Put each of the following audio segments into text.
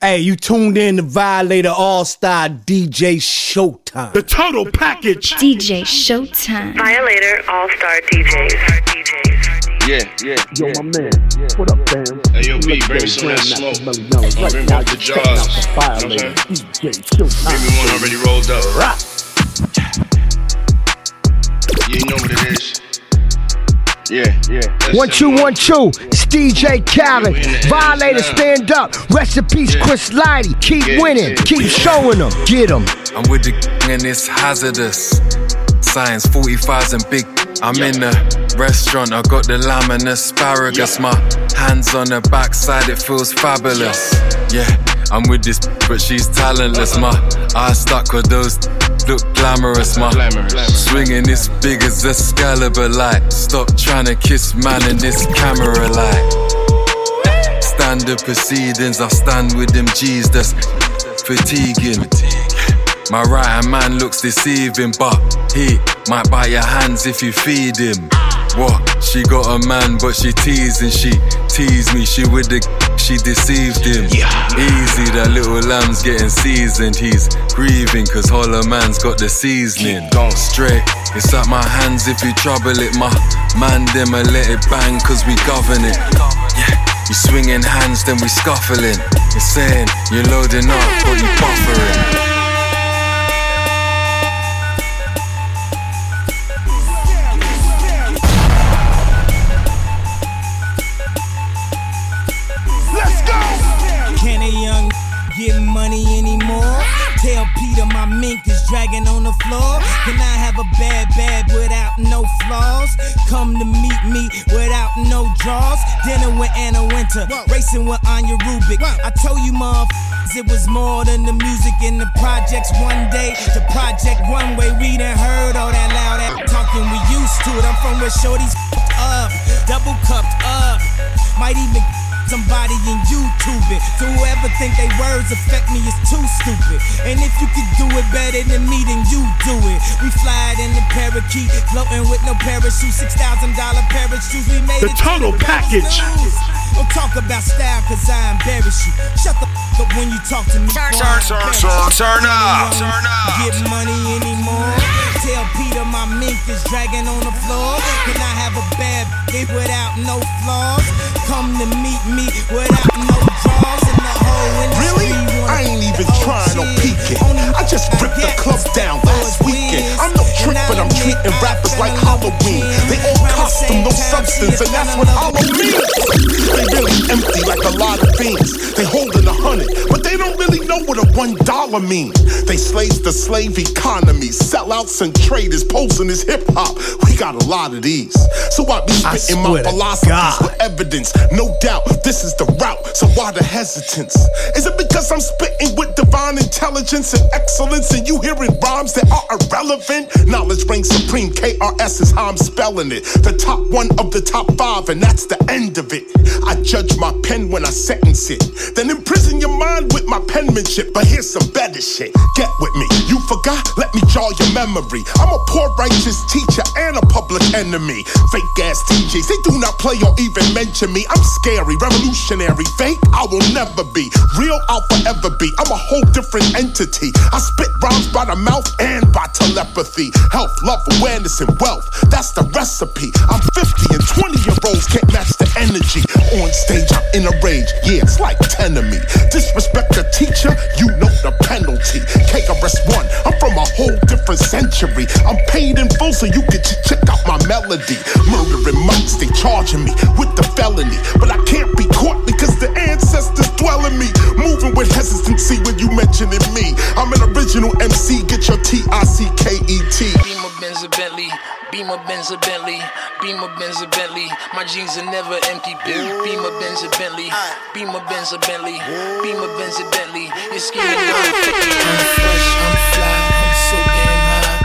Hey, you tuned in to Violator All Star DJ Showtime. The total package. DJ Showtime. Violator All Star DJs. Yeah, yeah. Yo, yeah. my man. What up, fam? Hey, yo, B, bring me some of that smoke. Melly I'll Right bring now, the you're checking out jars. You know Violator. what I'm DJ Showtime. Give me one already rolled up. Rock. You know what it is. Yeah, yeah. That's One two simple. one two, it's DJ Khaled. Violator stand up. Rest in peace, Chris Lighty. Keep Yeah, winning, yeah, keep yeah. showing them. Get them. I'm with the and it's hazardous. Science 45s and big. I'm in the restaurant, I got the lamb and asparagus. My hands on her backside, it feels fabulous. Yeah, I'm with this, but she's talentless. My eyes stuck with those look glamorous. My Glamorous. swinging this big as a Excalibur light. Stop trying to kiss man in this camera light. Standard proceedings, I stand with them G's that's fatiguing. My right hand man looks deceiving, but he might bite your hands if you feed him. What? She got a man, but she teasing. She teased me. She with the she deceived him. Easy, that little lamb's getting seasoned. He's grieving, cause Holler man's got the seasoning. Don't straight. It's at my hands if you trouble it. My man, them I let it bang, cause we govern it. Yeah. You swinging hands, then we scuffling. You're saying you're loading up, but you buffering. Tell Peter my mink is dragging on the floor. Can I have a bad bad without no flaws? Come to meet me without no draws. Dinner with Anna Wintour, racing with Anja Rubik. I told you, motherfuckers, it was more than the music in the projects. One day, the project one way. We done heard all that loud ass talking. We used to it. I'm from where shorties up, double cupped up. Might even somebody in YouTube it. To whoever think they words affect me is too stupid. And if you could do it better than me, then you do it. We fly in the parakeet, floating with no parachute, six thousand dollar parachutes. We made The it to total rebels package. Don't talk about style, cause I embarrass you. Shut the f up when you talk to me. Turn, turn, turn, turn, turn up, turn up. Get money anymore. Tell Peter my mink is dragging on the floor. Can I have a bad bitch without no flaws? Come to meet me without no draws in the whole industry. Really? I ain't even trying no shit. peeking. I just ripped the club down last weekend. I'm no trick, but I'm treating rappers like in Halloween. They all costume, no substance, and that's what in love empty like a lot of beans. They one dollar means. They slaves the slave economy, sellouts and traders posing as hip hop. We got a lot of these. So I be spitting my philosophies God. with evidence. No doubt, this is the route. So why the hesitance? Is it because I'm spitting with divine intelligence and excellence and you hearing rhymes that are irrelevant? Knowledge reigns supreme. KRS is how I'm spelling it. The top one of the top five, and that's the end of it. I judge my pen when I sentence it. Then imprison your mind with my penmanship. But here's some better shit. Get with me. You forgot? Let me jar your memory. I'm a poor righteous teacher and a public enemy. Fake ass TJs, they do not play or even mention me. I'm scary, revolutionary, fake. I will never be. Real, I'll forever be. I'm a whole different entity. I spit rhymes by the mouth and by telepathy. Health, love, awareness, and wealth. That's the recipe. I'm 50 and 20 year olds can't match the energy. On stage, I'm in a rage. Yeah, it's like 10 of me. Disrespect the teacher, you know the penalty. KRS One, I'm from a whole different century. I'm paid in full so you can ch- check out my melody. Murdering monks, they charging me with the felony. But I can't be caught because the ancestors dwell in me. Moving with hesitancy when you mentioning me. I'm an original MC, get your T I C K E T. Beamer Benz a Bentley, Beamer Benz a Bentley, Beamer Benz a Bentley. My jeans are never empty. Beamer Benz a Bentley, Beamer Benz a Bentley, Beamer Benz a Bentley. Scheming down 50. I'm fresh, I'm fly, I'm so damn high.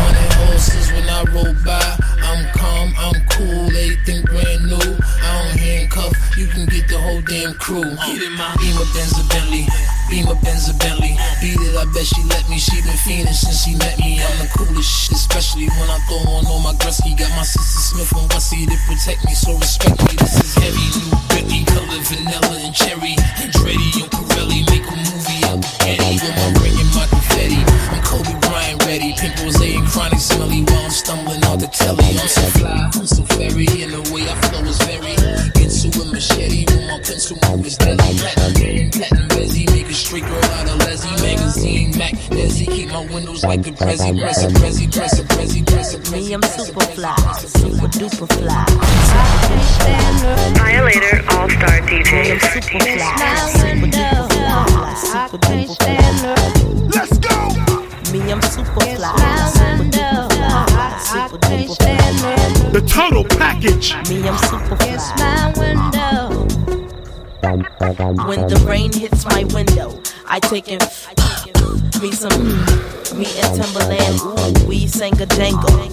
More than 500 horses when I roll by. I'm calm, I'm cool, everything brand new. You can get the whole damn crew. Get my Beamer Benz a Bentley. Beamer Benz a Bentley. Beat it, I bet she let me. She been fiending since she met me. I'm the coolest shit, especially when I throw on all my Gretzky. Got my sister Smith and Wessie to protect me, so respect me. This is heavy, new Bentley, color vanilla and cherry. Andretti And I'm my confetti. I'm Kobe Bryant ready. Pink and chronic smelly while I'm stumbling the telly. I'm so fly, I'm so and the way I flow is very into a machete. My pencil deadly. Busy. Straight out of Magazine, Keep my windows like a Me, I'm super fly, super duper fly. Violator All Star DJ. Super fly super duper. Let's go. Me, I'm super fly, super duper fly, super duper fly. The total package. Me, I'm super fly. When the rain hits my window, I take it. me some me and Timberland. Ooh, we sang a jangle.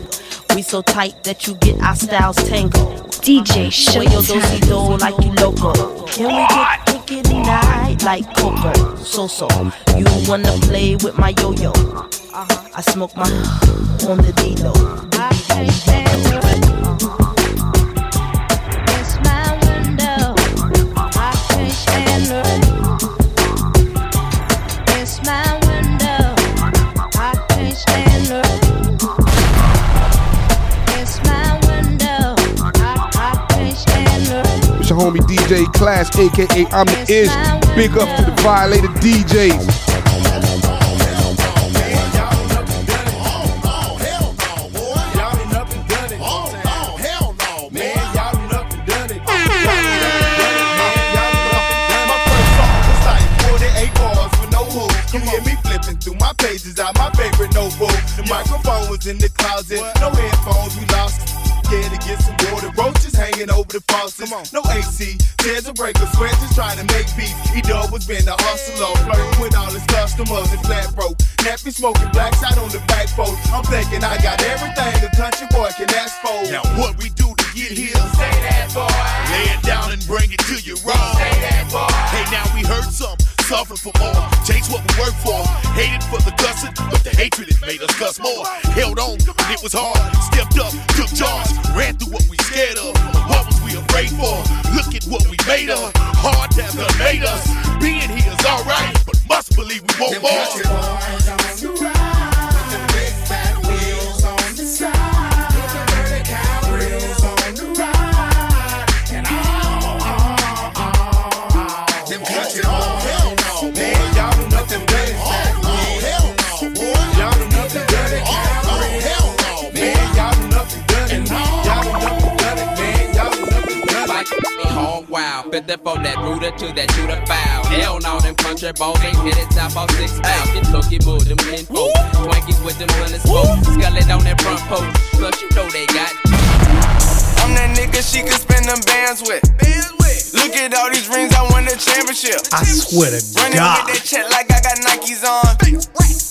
We so tight that you get our styles tangled. DJ Way yo do Showtime. si do like you loco. Can we get wicked tonight like Coco? So so, you wanna play with my yo yo? I smoke my on the D low. It's your homie DJ Class, aka I'm the Ish. Big up to the violated DJs. The faucet. No AC, tears a breaker, sweat just trying to make beats. He was been a hustler, flirting with all his customers and flat broke. Nappy smoking black side on the back porch. I'm thinking I got everything a country boy can ask for. Now what we do to get here? Say that boy. Lay it down and bring it to you raw. Say that boy. Hey, now we heard some. Suffer for more, chase what we work for. Hated for the cussing, but the hatred it made us cuss more. Held on when it was hard, stepped up, took charge, ran through what we scared of. What was we afraid for? Look at what we made of. Hard times done made us. Being here is alright, but must believe we want more. Hog wild, fit that rooter to that shooter foul. Hell no, them country boys ain't hit it top off six out. Get hooky move them info. Twankies with them hundred smoke. Scullet on that front post. Plus you know they got. I'm that nigga she can spend them bands with. Look at all these rings, I won the championship. I swear to Running God. with that check like I got Nikes on.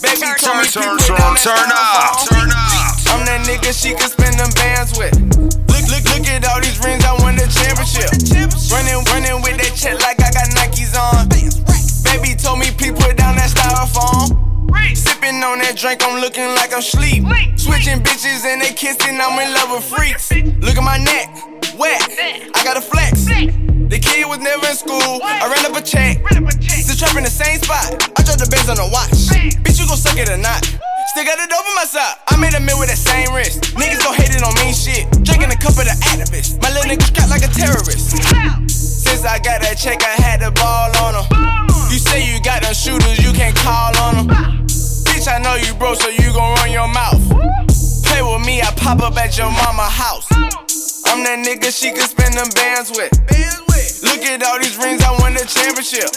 Baby told me Turn, people turn, turn up, turn up. I'm that nigga she can spend them bands with. Look, look, at all these rings, I won the championship. Running, running with that check like I got Nikes on. Baby told me people down that styrofoam. Sipping on that drink, I'm looking like I'm sleep. Switching bitches and they kissing, I'm in love with freaks. Look at my neck, wet. I got a flex. The kid was never in school. I ran up a check. Still trapping the same spot. I dropped the Benz on the watch. Bitch, you gon' suck it or not? Still got it over my side. I made a cup of the activist. My little nigga strapped like a terrorist. Since I got that check, I had the ball on her. You say you got them shooters, you can't call on them. Bitch, I know you broke, so you gon' run your mouth. Play with me, I pop up at your mama house. I'm that nigga she can spend them bands with. Look at all these rings, I won the championship.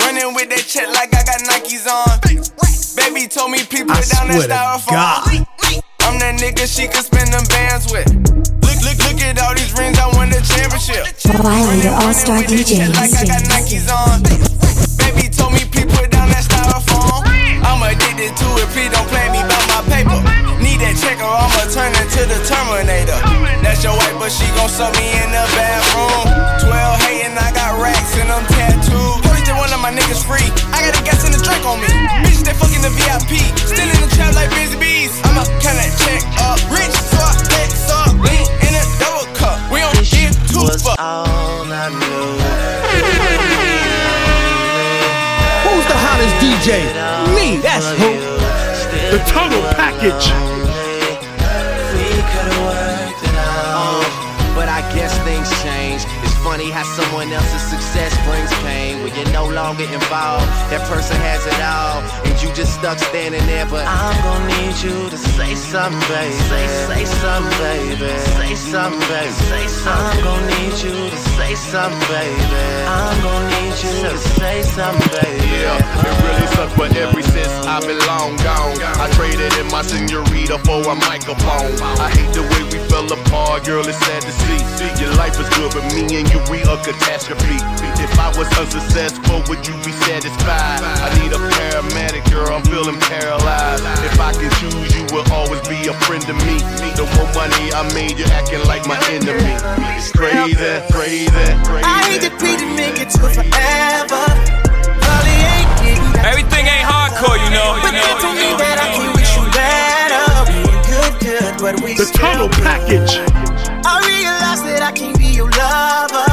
Running with that check like I got Nikes on. Baby told me people down that styrofoam. God. I'm that nigga she can spend them bands with. Look, look, look at all these rings, I won the championship. Violator All Star DJs. Like I got Nikes on. Baby told me people down that styrofoam. I'm addicted to it, please don't play me by my paper. Need that checker, I'ma turn into the Terminator. That's your wife, but she gon' suck me in the bathroom. 12 hating, I got racks and I'm tattooed. My niggas free. I got a gas and a drink on me. Bitch, they fucking the VIP. Still in the trap like busy bees. I'ma count that check up. Rich, so I flex up. Lean in a double cup. We don't give two fuck. Who's the hottest DJ? Me, that's who. The total package. Funny how someone else's success brings pain when you're no longer involved. That person has it all, and you just stuck standing there. But I'm gonna need you to say something, baby. Say, say something, baby. Say something, baby. Say something. I'm gonna need you to say something, baby. I'm gonna need you to say something, baby. Yeah, it really sucks, but ever since I've been long gone, I traded in my senorita for a microphone. I hate the way we fell apart, girl. It's sad to see. Your life is good, but me and you, we a catastrophe. If I was unsuccessful, would you be satisfied? I need a paramedic, girl. I'm feeling paralyzed. If I can choose, you will always be a friend to me. The more money I made, you're acting like my enemy. It's crazy, crazy, crazy. I hate to be to make it to forever. Probably ain't getting back Everything ain't hardcore, you know. But that don't mean that I can wish you better. Good, good, but we The total package. I realize that I can't be your lover.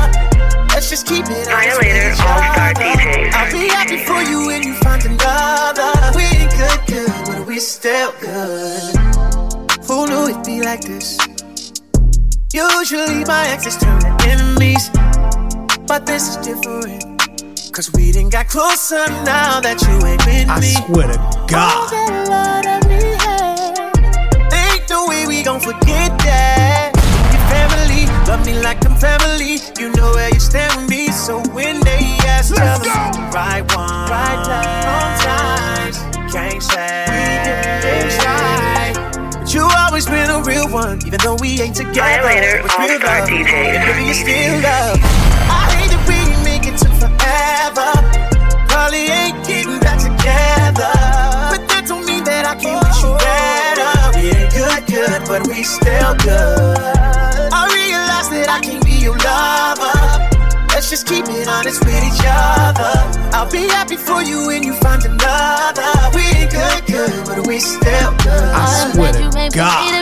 Let's just keep it on Violator each All-Star other. DJs. I'll be happy for you when you find another. We ain't good, good, but we still good. Who knew it'd be like this? Usually my exes turn to enemies, but this is different. Cause we done got closer now that you ain't with I me. swear to God. Ain't no way we gon' forget that. Your family, love me like I'm family. You know where you stand with me. So when they ask, tell them the right one, right time, wrong times. Can't say it's right. But you always been a real one, even though we ain't together. Violator It's real love, DJ. and baby, you still love. I hate that we didn't make it to forever. Probably ain't getting back together. But that don't mean that I can't wish you better. We ain't good, good, but we still good. I I can't be your lover. Let's just keep it honest with each other. I'll be happy for you when you find another. We ain't good, good, but we still good. I swear you to made God.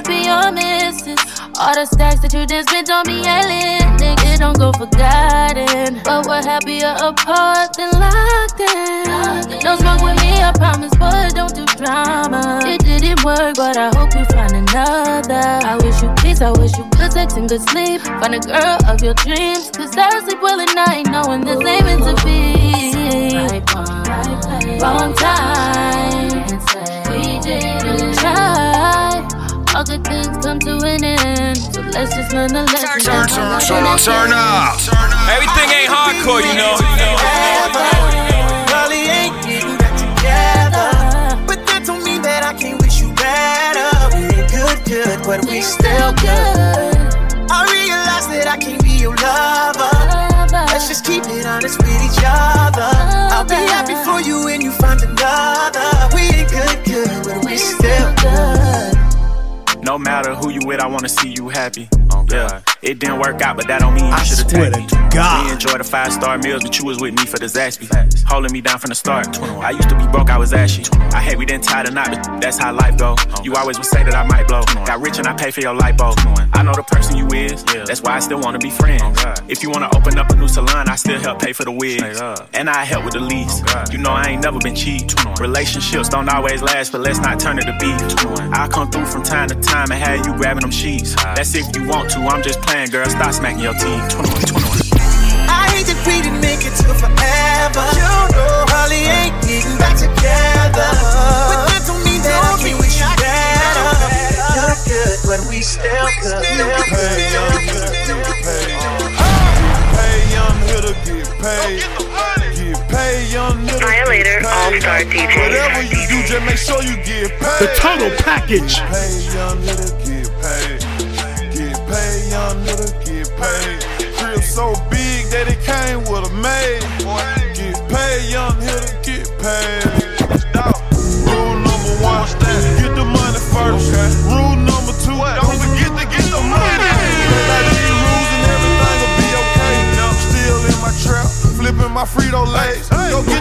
All the stacks that you just spent on me, Ellen, nigga, don't go forgotten. But we're happier apart than locked in. Don't smoke with me, I promise, but don't do drama. It didn't work, but I hope you find another. I wish you peace, I wish you good sex and good sleep. Find a girl of your dreams, cause I sleep well at night, knowing this ain't meant to be. Right one, right place, wrong time. We didn't. All good things come to an end, so let's just learn the lesson. Turn, turn, turn, turn up. Everything ain't hardcore, you know. Probably ain't getting back together. But that don't mean that I can't wish you better. We ain't good, good, but we still good. I realize that I can't be your lover. Let's just keep it honest with each other. I'll be happy for you when you find another. We ain't good, good, but we still good. No matter who you with, I wanna see you happy. Oh, yeah, it didn't work out, but that don't mean you I should attack me. God. We enjoy the five star meals, but you was with me for the Zaxby. Holding me down from the start. I used to be broke, I was ashy. I hate we didn't tie the knot, but that's how life go. You always would say that I might blow. Got rich and I pay for your light bulb. I know the person you is, yeah. that's why I still wanna be friends. If you wanna open up a new salon, I still help pay for the wigs. And I help with the lease. You know I ain't never been cheap. Relationships don't always last, but let's not turn it to beef. I come through from time to time and have you grabbing them sheets. That's if you want to, I'm just playing, girl. Stop smacking your teeth. 21, 21. I hate that we didn't make it to forever. You know, probably ain't getting back together. But that don't mean that I can't wish you better. You're good, but we still good. Pay young hitter, get paid. Pay young hitter, get paid. Get paid, young hitter. Violator get. All-Star DJs. Whatever you do, just make sure you get paid. The total package. Get paid, young hitter, get paid. Get paid, young hitter, get paid. Crib so big that it came with a maid. Get paid, young hitter, get paid. Rule number one, get the money first. Rule number two, don't forget to get the money. Rules and everything will be okay. Still in my trap, flipping my Frito Lays. Go get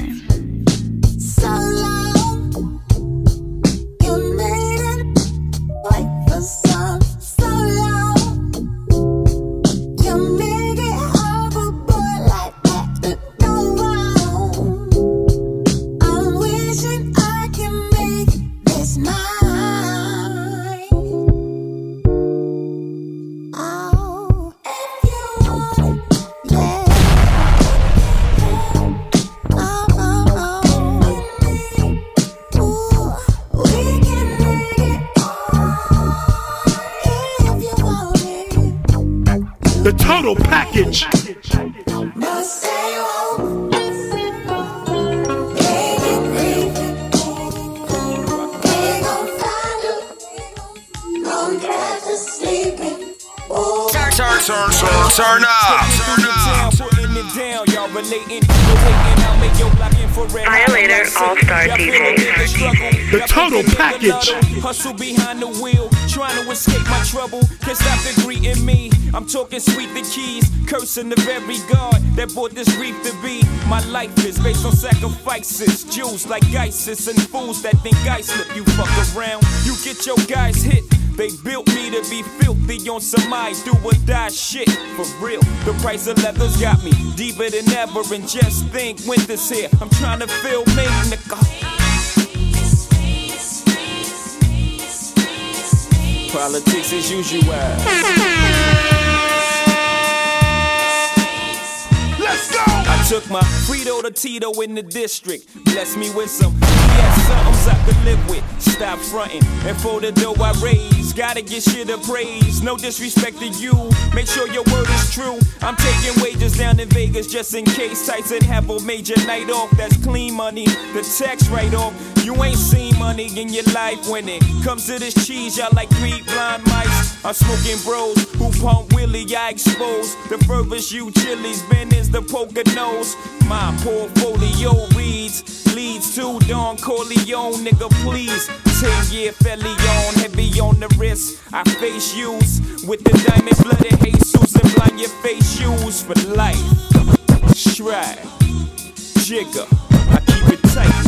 package. Behind the wheel, trying to escape my trouble. Can't stop the greeting me. I'm talking sweet the keys, cursing the very God that brought this grief to be. My life is based on sacrifices, Jews like ISIS and fools that think I slip. You fuck around, you get your guys hit. They built me to be filthy on some I do or die shit. For real, the price of leather's got me deeper than ever. And just think, winter's here. I'm trying to feel me, nigga. Politics as usual. Let's go. I took my Frito to Tito in the district. Bless me with some yes, somethings I could live with. Stop fronting. And for the dough I raise, gotta get shit appraised. No disrespect to you. Make sure your word is true. I'm taking wages down in Vegas just in case Tyson have a major night off. That's clean money. The tax write off. You ain't seen money in your life when it comes to this cheese. Y'all like three blind mice. I'm smoking bros who pump Willie. I expose the furthest you chilies. Ben is the poker nose. My portfolio reads leads to Don Corleone, nigga. Please, ten year fellion, heavy on the wrist. I face use with the diamond blooded Jesus and blind your face shoes for life. Shrag, jigger, I keep it tight.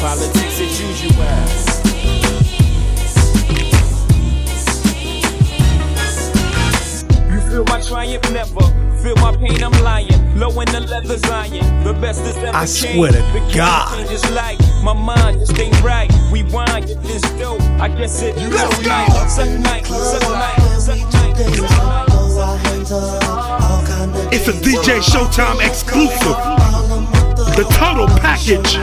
Politics as usual. You feel my triumph never. Feel my pain, I'm lying. Low in the leather's iron. The best is ever I came. swear to The game God. changes life. My mind just ain't right. Rewind, get this dope. I guess it Let's go. night. It's a DJ Showtime exclusive. The total package.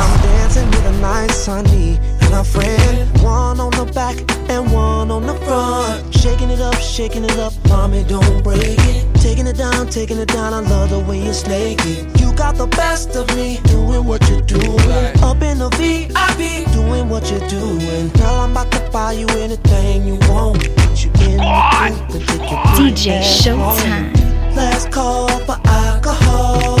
I'm dancing with a nice honey and a friend. One on the back and one on the front. Shaking it up, shaking it up, mommy, don't break it. Taking it down, taking it down, I love the way you snake it. You got the best of me, doing what you're doing. Up in the VIP, doing what you're doing. Girl, I'm about to buy you anything you want. Put you in the booth and take your DJ Showtime. Last call for alcohol.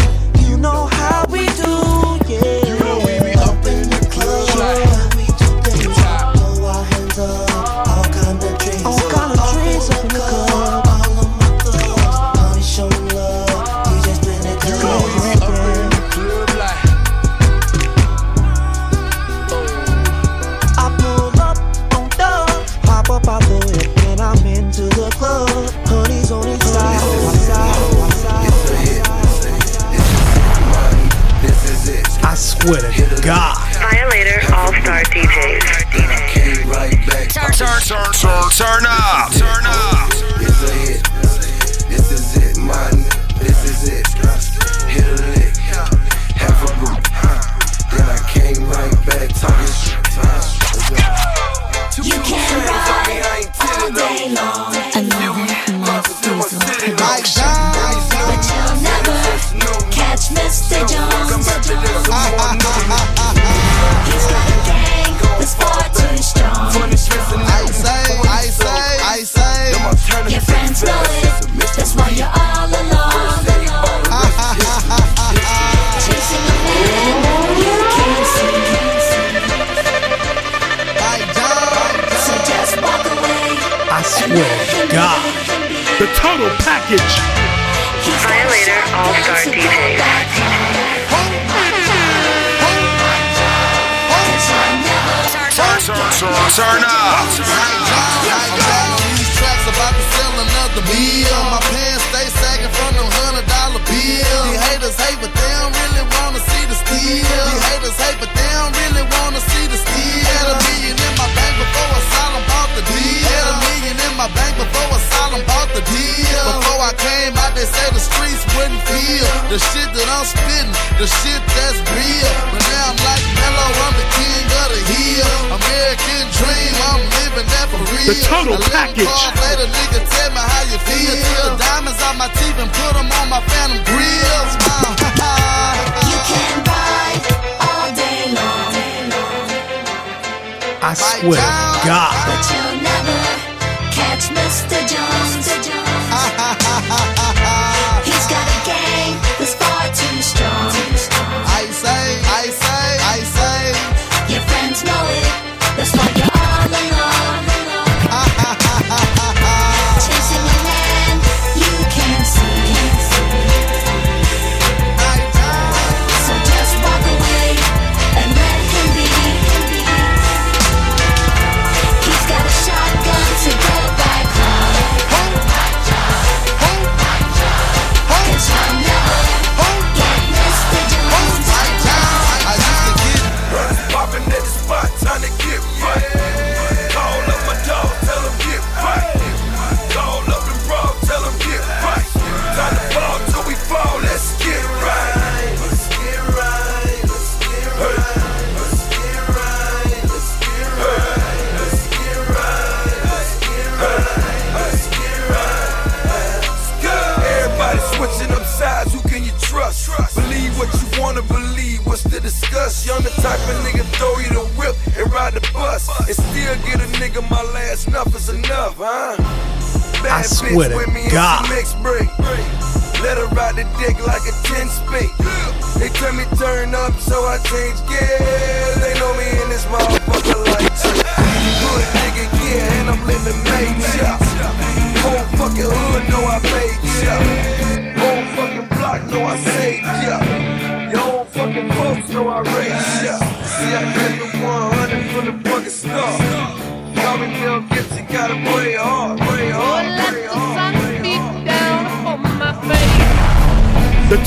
get you. Violator All Star DJ. Sorry, sorry, sorry, now about to sell another meal. My pants stay sagging from them hundred dollar bills. These haters hate, but they the shit that's real. But now I'm like I'm the king of the hill. American dream, I'm living that for real. The total package. Later, nigga tell me how you feel. The diamonds on my teeth and put them on my phantom grills. Uh-huh. you can buy all day long. I swear to God. Swear with me God. Mixed break. Let her ride the dick like a 10 speed. They tell me turn up, so I change gear.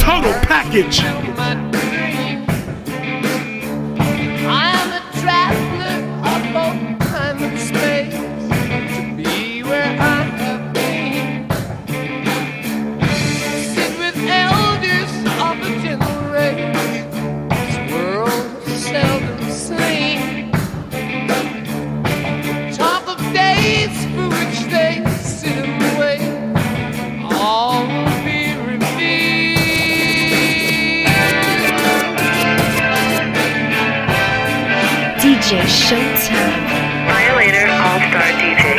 total package. DJ Showtime. Violator All Star DJ.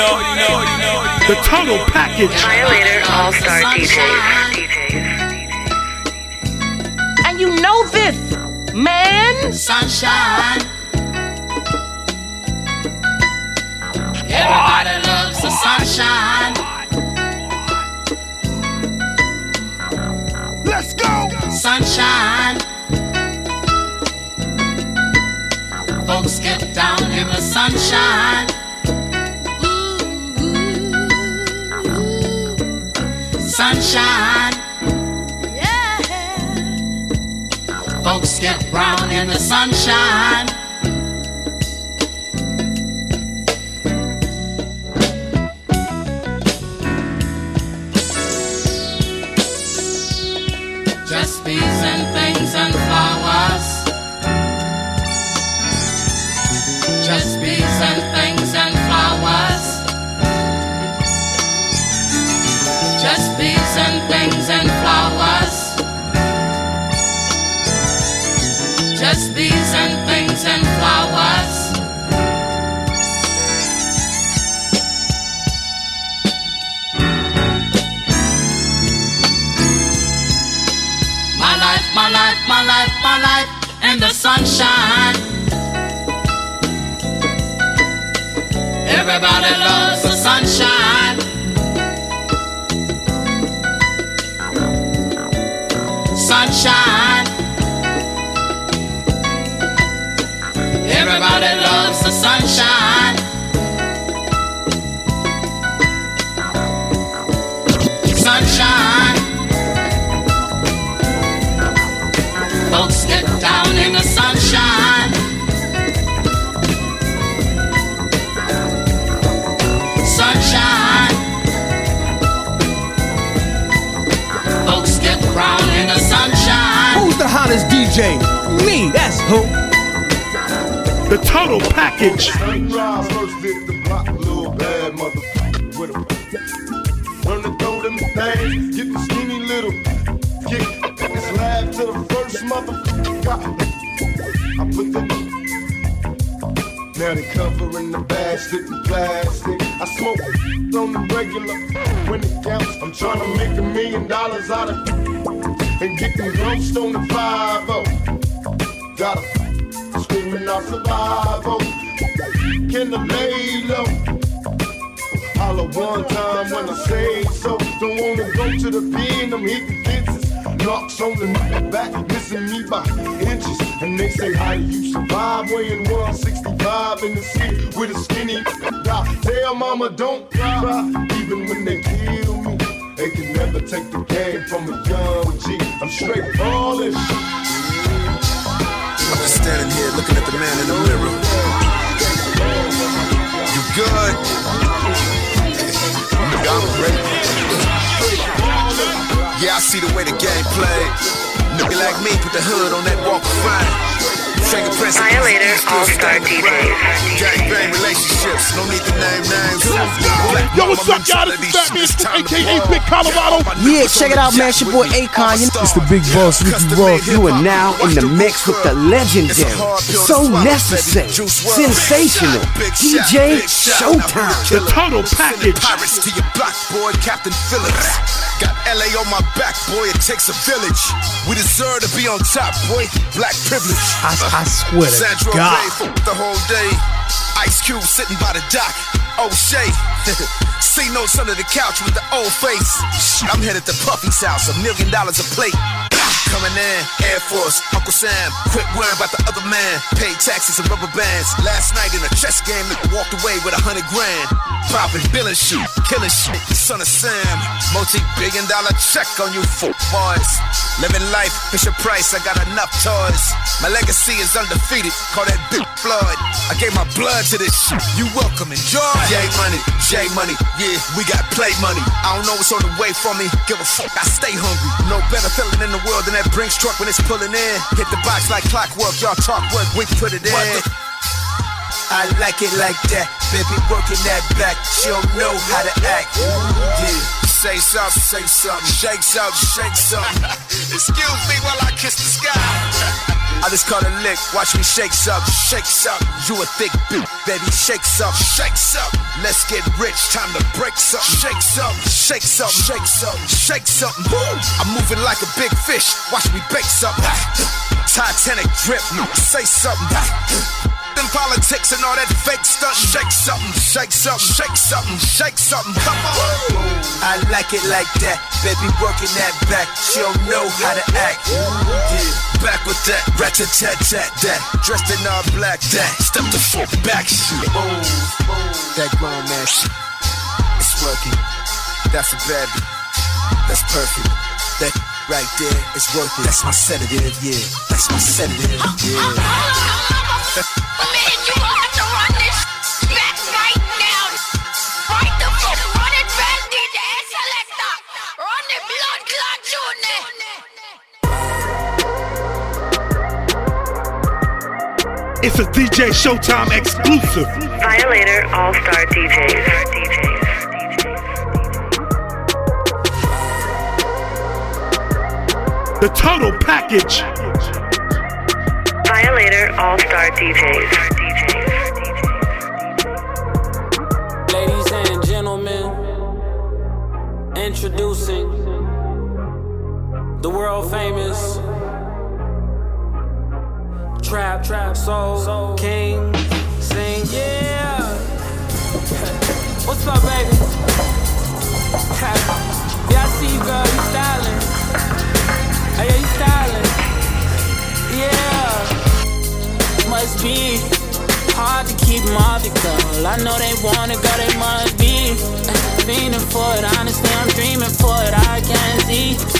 know, you know, you know, the total package. Violator All Star DJs. And you know this, man. Sunshine. Everybody loves the sunshine. Let's go. Sunshine. Folks get down in the sunshine. Sunshine. Yeah. Folks get brown in the sunshine. Sunshine. Hottest DJ? Me, that's who. The total package. Sunrise first hit the block, little bad motherfucker with a Learn to throw them things, get the skinny little kick. Slab to the first motherfucker. I put the now they covering the basket in plastic. I smoke on the regular when it counts. I'm trying to make a million dollars out of and get them ghosts on the 5 Gotta screaming out survival. Can I lay low? Holla one time when I say so. Don't wanna go to the pen, I'm hitting fences. Knocks on the back, missing me by inches. And they say, How do you survive? Weighing 165 in the city with a skinny. Tell mama, don't cry. Even when they kill take the game from a young G. I'm straight polished. I'm just standing here looking at the man in the mirror. You good? I'm ready. Yeah, I see the way the game played. Nigga like me put the hood on that walk of. Fingerprints Violator All-Star stand the brain. Gangbang relationships, no need to name names. Yo, what's up, y'all? This is Fat Man it's Scoop, time to aka. Big Colorado. Yeah, check it out, man. It's your boy Akon. It's the big boss, Ricky Ross. You are now in the mix with the legendary, so necessary, sensational DJ Showtime. The total package. Pirates to your block, boy, Captain Phillips. Got LA on my back, boy. It takes a village. We deserve to be on top, boy. Black privilege. I, I swear to Sandro God. The whole day. Ice Cube sitting by the dock. O'Shea. C notes under the couch with the old face. I'm headed to Puffy's house, a million dollars a plate. Coming in, Air Force, Uncle Sam. Quit worrying about the other man. Paid taxes and rubber bands. Last night in a chess game, nigga walked away with a hundred grand. Popping, billing shit, killing shit. Son of Sam. Multi billion dollar check on you, fool boys. Living life, Fisher Price, I got enough toys. My legacy is undefeated. Call that Big Floyd. I gave my blood to this shit. You welcome, enjoy. J money, J money, yeah, we got play money. I don't know what's on the way for me. Give a fuck, I stay hungry. No better feeling in the world than that Brinks truck when it's pulling in. Hit the box like clockwork, y'all talk work, we put it in. I like it like that, baby working that back. She don't know how to act. Yeah. Say something, say something, shake something, shake something. Excuse me while I kiss the sky. I just caught a lick, watch me shake something, shake something. You a thick bitch, baby, shake something, shake something. Let's get rich, time to break something, shake something, shake something, shake something, shake. Woo! I'm moving like a big fish, watch me bake something. Titanic drip, say something. Them politics and all that fake stuff. Shake something, shake something, shake something, shake something. Come on. I like it like that. Baby working that back. She don't know how to act. Yeah, back with that. Ratchet tat tat that. Dressed in all black that. Step the fuck back shit. That grown man shit. It's working. That's a baby. That's perfect. That right there is worth it. That's my sedative, yeah. That's my sedative, yeah. It's a DJ Showtime exclusive. Violator All Star DJs. The total package. Violator All Star DJs. Ladies and gentlemen, introducing the world famous Trap Trap Soul, King Sing. Yeah. What's up, baby? yeah, I see you, girl. You styling. Hey, yeah, you styling. Yeah. Must be hard to keep off the. I know they want it, girl. They must be fiending for it. Honestly, I'm dreaming for it. I can't see.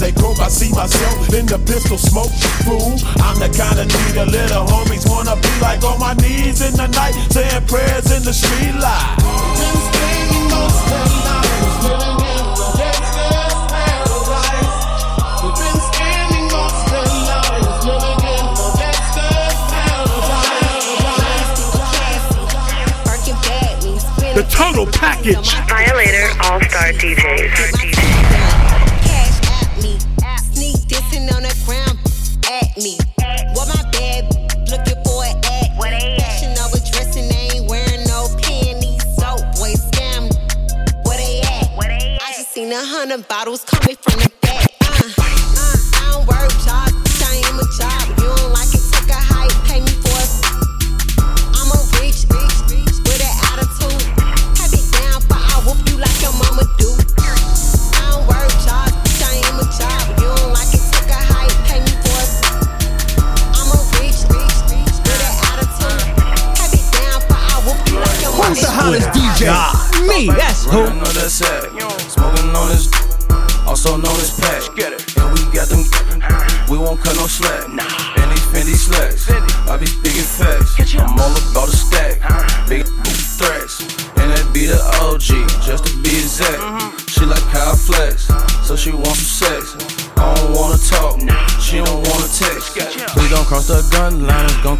As they croak, I see myself in the pistol smoke. Fool, I'm the kind of G the little homies wanna be like on my knees in the night, saying prayers in the street light. The total package. Violator All Star DJs. Hundred bottles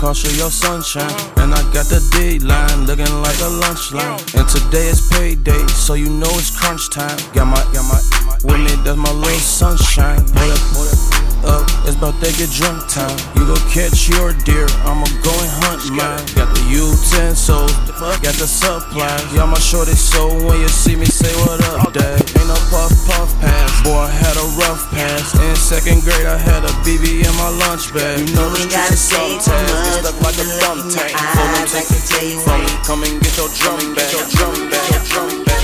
cost you your sunshine. And I got the D line looking like a lunch line. And today is payday, so you know it's crunch time. Got my, got my, with me, that's my little sunshine. Hold up, hold up. Up, it's about to get drunk time. You go catch your deer, I'ma go and hunt mine. Got the utensils, got the supplies. Y'all my shorty, so when you see me, say what up, dad. Ain't no puff puff pass, boy, I had a rough pass. In second grade, I had a BB in my lunch bag. You know the streets is sometimes get stuck like a thumb tank. Pull them take from me, come and get your drum back, your drum back, your drum back.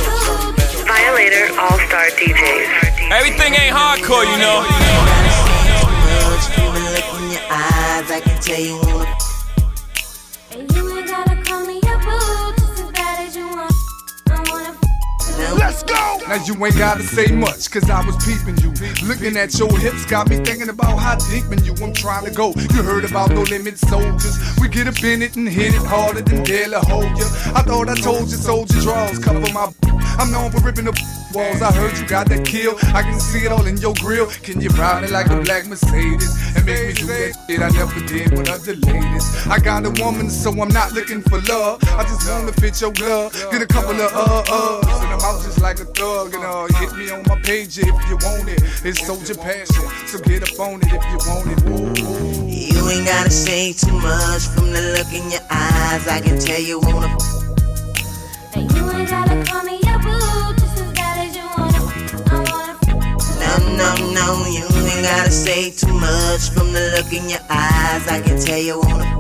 Violator All Star DJs. Everything ain't hardcore, you know. Even look in your eyes, I can tell you what. You Now you ain't gotta say much, cause I was peeping you. Looking at your hips, got me thinking about how deep in you I'm trying to go. You heard about no limit soldiers. We get up in it and hit it harder than daily hold ya. I thought I told you soldier draws cover my I'm known for ripping the walls. I heard you got that kill. I can see it all in your grill. Can you ride it like a black Mercedes and make me do that shit I never did with other ladies? I got a woman, so I'm not looking for love. I just wanna fit your glove. Get a couple of uh uhs, and I'm out just like a thug. And uh, hit me on my page if you want it. It's soldier passion, so get up on it if you want it. Ooh. You ain't gotta say too much from the look in your eyes. I can tell you wanna. And you ain't gotta call me your No, no, you ain't gotta say too much from the look in your eyes. I can tell you wanna.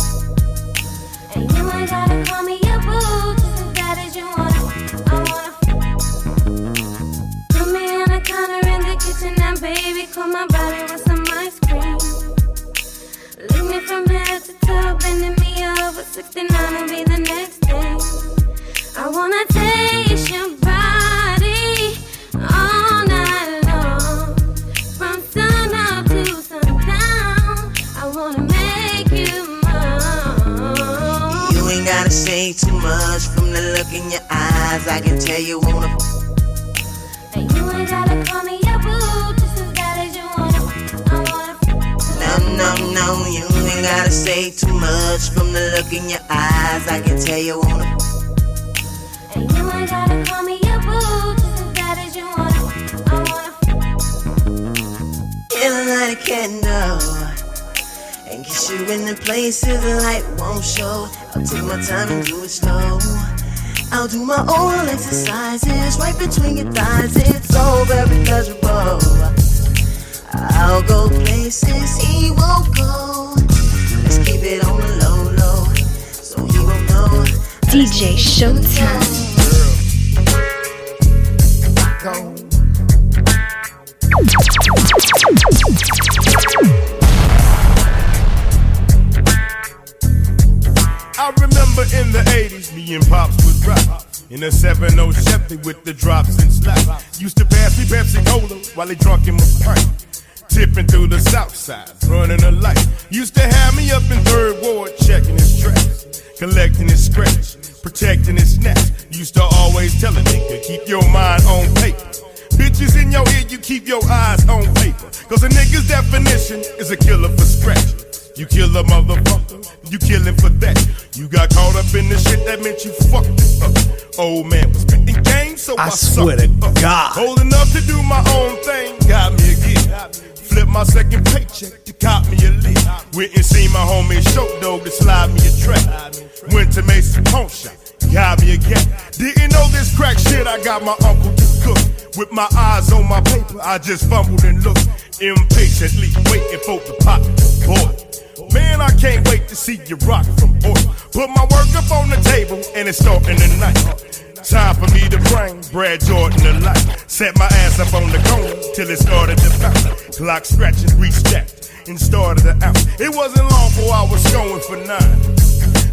And you ain't gotta call me your boo, just as bad as you wanna. I wanna. Put me in a corner in the kitchen and baby, cool my body with some ice cream. Lick me from head to toe, bending me over. 69 will be the next thing. I wanna taste your much from the look in your eyes. I can tell you wanna. And you ain't gotta call me your boo, just as bad as you wanna. I wanna. No, no, no, you ain't gotta say too much from the look in your eyes. I can tell you wanna. And you ain't gotta call me your boo, just as bad as you wanna. I wanna. A light a candle and kiss you in the places the light won't show. I'll take my time and do it slow. I'll do my own exercises right between your thighs. It's all very pleasurable. I'll go places he won't go. Let's keep it on the low, low, so he won't know. DJ Showtime. I remember in the 80s, me and Pops would rock. In a 7 Chevy with the drops and slaps. Used to pass me Pepsi Cola while he drunk in my pint. Tipping through the south side, running a light. Used to have me up in third ward, checking his tracks, collecting his scratch, protecting his snaps. Used to always tell a nigga, keep your mind on paper. Bitches in your ear, you keep your eyes on paper. Cause a nigga's definition is a killer for scratch. You kill a motherfucker, you kill him for that. You got caught up in the shit that meant you fucked it up. Old man was spitting game, so I, I swear to up. God. Holding up to do my own thing, got me a gift. Flip my second paycheck to cop me a lick. Went and seen my homie Show Dog to slide me a track. Went to Mason Pawn Shop, got me a cat. Didn't know this crack shit, I got my uncle to cook. With my eyes on my paper, I just fumbled and looked impatiently, waiting for the to boil. Man, I can't wait to see you rock from oil. Put my work up on the table, and it's starting tonight. Time for me to bring Brad Jordan to life. Set my ass up on the cone till it started to bounce. Clock scratches restacked and started to out. It wasn't long before I was going for nine.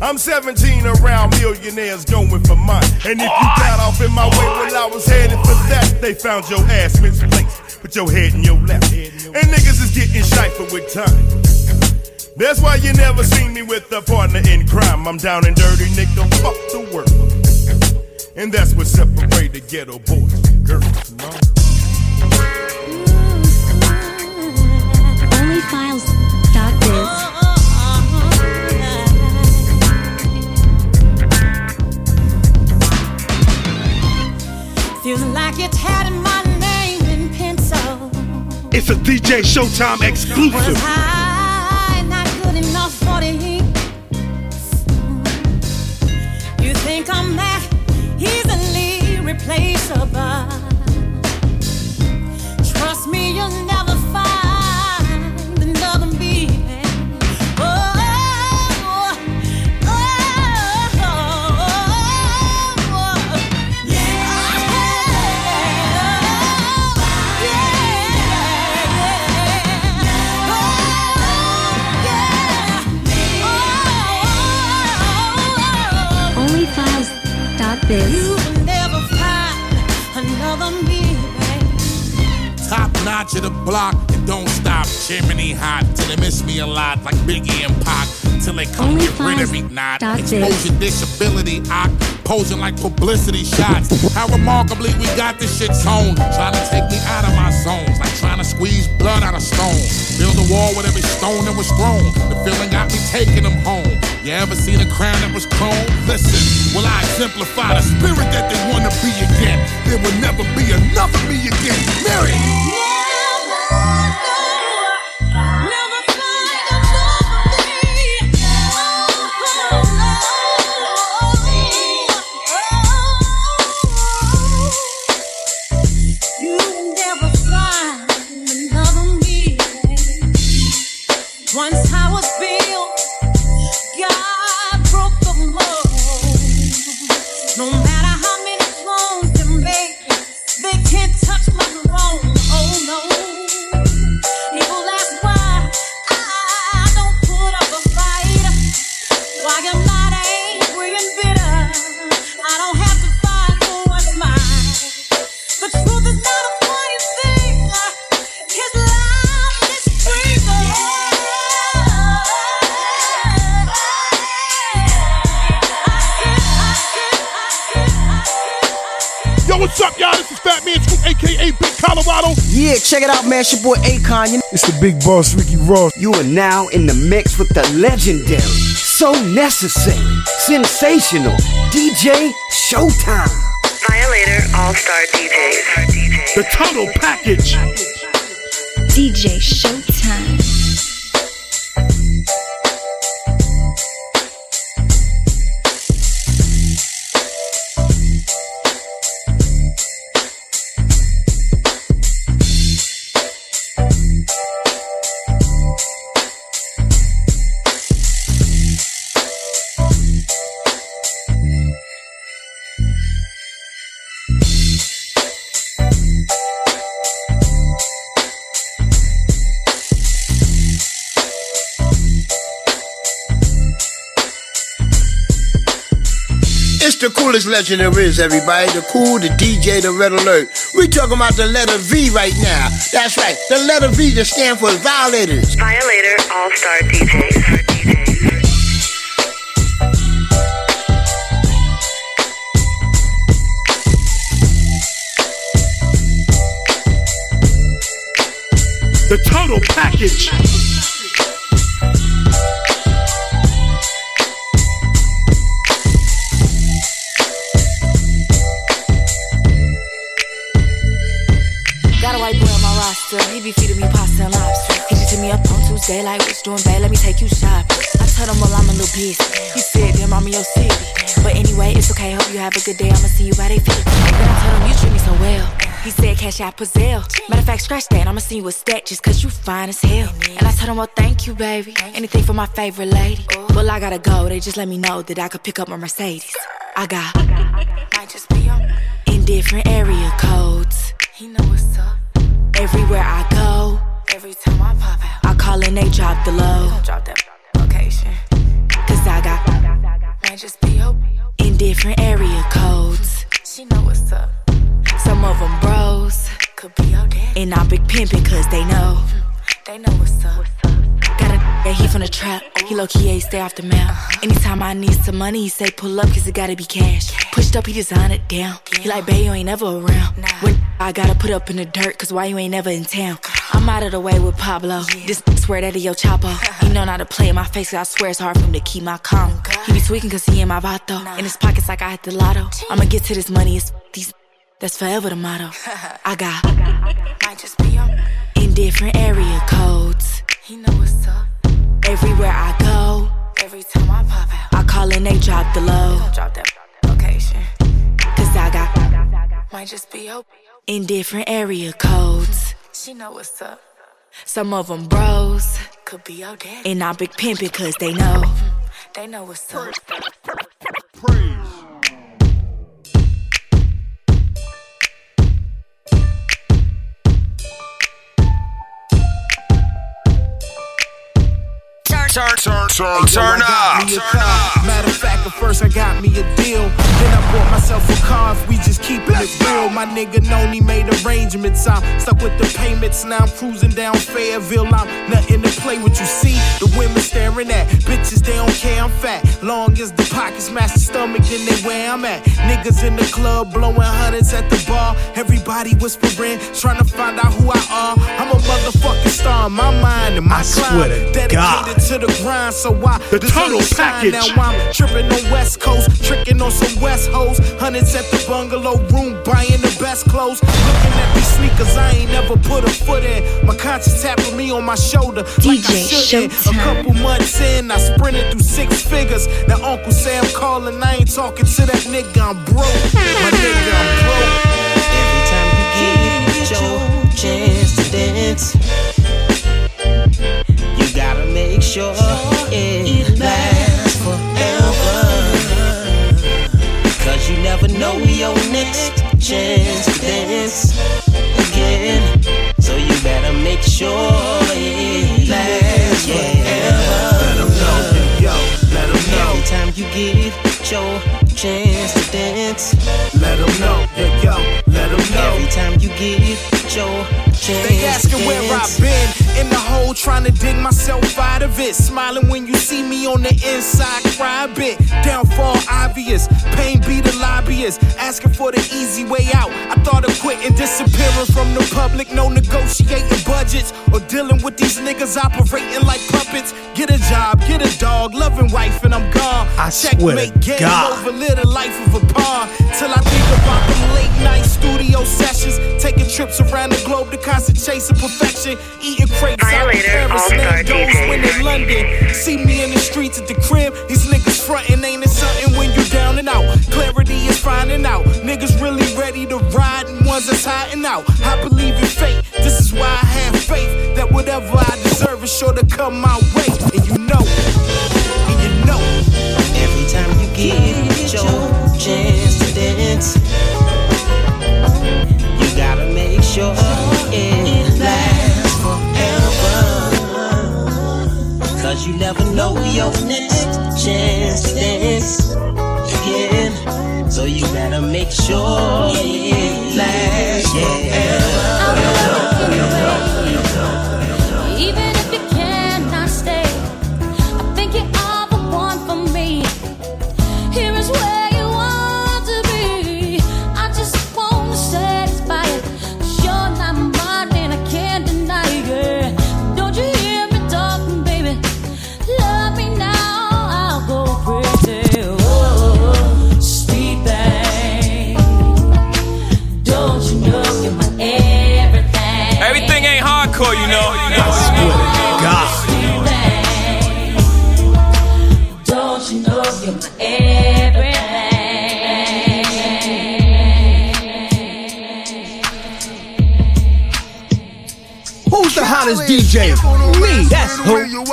I'm 17 around millionaires going for mine. And if you got off in my way when I was headed for that, they found your ass misplaced. Put your head in your lap. And niggas is getting shifted with time. That's why you never seen me with a partner in crime. I'm down and dirty, nigga. Fuck the world. And that's what separates separated ghetto boys from girls. you know? OnlyFiles.biz. Feels like you're tatting my name in pencil. It's a DJ Showtime exclusive. The heat? You think I'm that easily replaceable? Trust me, you'll never OnlyFiles.biz. You will never find another me, babe. Top notch of the block and don't stop. Chimney hot till they miss me a lot, like Biggie and Pac. Till they come get rid of me, not exposure disability. I posing like publicity shots. How remarkably we got this shit zoned. Trying to take me out of my zones, like trying to squeeze blood out of stone. Build a wall with every stone that was thrown. The feeling got me taking them home. You ever seen a crown that was chrome? Listen, will I exemplify the spirit that they wanna be again? There will never be enough of me again. Mary! Yeah, check it out, man. It's your boy Akon. You know, It's the big boss, Ricky Ross. you are now in the mix with the legendary, so necessary, sensational DJ Showtime. Violator All Star DJs. The total package. DJ Showtime. The coolest legend there is, everybody. The cool, the DJ, the red alert. We talking about the letter V right now. That's right. The letter V that stands for violators. Violator All Star DJs. The total package. On like, what's doing, bad, Let me take you shopping. I told him, well, I'm a little busy. He said, damn, I'm in your city. But anyway, it's okay. Hope you have a good day. I'ma see you by they feet. Then I told him, you treat me so well. He said, cash out Pazelle. Matter of fact, scratch that. I'ma see you stack just cause you fine as hell. And I told him, well, thank you, baby. Anything for my favorite lady. Well, I gotta go. They just let me know that I could pick up my Mercedes. I got, might just be on in different area codes. He know what's up. Everywhere I go, every time I pop out, I call and they drop the low. Drop that location. Cause I got, might just be. In different area codes. She know what's up. Some of them bros. Could be your dad. And I'm big pimpin' cause they know. Mm-hmm. They know what's up. Got a yeah, he from the trap. He low key ain't stay off the map. Anytime I need some money, he say pull up cause it gotta be cash. Pushed up, he design it down. He like, babe, you ain't never around. When I gotta put up in the dirt cause why you ain't never in town? I'm out of the way with Pablo. This swear that he El Chapo. He know not to play in my face cause I swear it's hard for him to keep my calm. He be tweaking cause he in my vato. In his pockets like I hit the lotto. I'ma get to this money, it's these. That's forever the motto. I got, might just be on in different area codes. He know what's up. Everywhere I go, every time I pop out, I call and they drop the low. Drop that location. Cause I got, might just be open. In different area codes. She know what's up. Some of them bros. Could be your dad. And I'm big pimpin' cause they know. They know what's up. Turn, turn, turn, turn up. Of fact, nigga first, I got me a deal. Then I bought myself a car if we just keeping it real. My nigga Noni made arrangements. I'm stuck with the payments. Now I'm cruising down Fayetteville. I'm nothing to play with. You see, the women staring at bitches, they don't care. I'm fat. Long as the pockets match the stomach, then they where I'm at. Niggas in the club blowing hundreds at the bar. Everybody whispering, trying to find out who I are. I'm a motherfucking star in my mind and my I climb. swear to Dedicated God. to the grind, so I The total package. Now I'm tripping on West Coast, tricking on some West hoes. Hundreds at the bungalow room, buying the best clothes. Looking at these sneakers, I ain't never put a foot in. My conscience tapping me on my shoulder like I DJ shouldn't. A Showtime. couple months in, I sprinted through six figures. Now Uncle Sam calling, I ain't talking to that nigga, I'm broke. My nigga, I'm broke. Every time you get your chance to dance, you gotta make sure You never know your next chance to dance again. So you better make sure it lasts forever. Let know, yo, let know. Every time you get your chance to dance, let know, yo, yo, let know. Every time you get your chance They asking where. I've been in the hole, trying to dig myself out of it. Smiling when you see me on the inside, cry a bit. Downfall obvious, pain be the lobbyist. Asking for the easy way out. I thought of quitting, disappearing from the public. No negotiating budgets or dealing with these niggas operating like puppets. Get a job, get a dog, loving wife, and I'm gone. I Checkmate, game God. over, live the life of a pawn. Till I think about the late night studio sessions, taking trips around the globe to constant chasing perfection, eating crepes out in Violator, Paris, All-Star name goes when in London. See me in the streets at the crib, these niggas frontin', ain't it something when you down and out? Clarity is finding out, niggas really ready to ride and ones that's hiding out. I believe in fate, this is why I have faith that whatever I deserve is sure to come my way, and you know, and you know. Every time you get your chance to dance, you gotta make sure Cause you never know your next chance dance again. So you gotta make sure it lasts forever.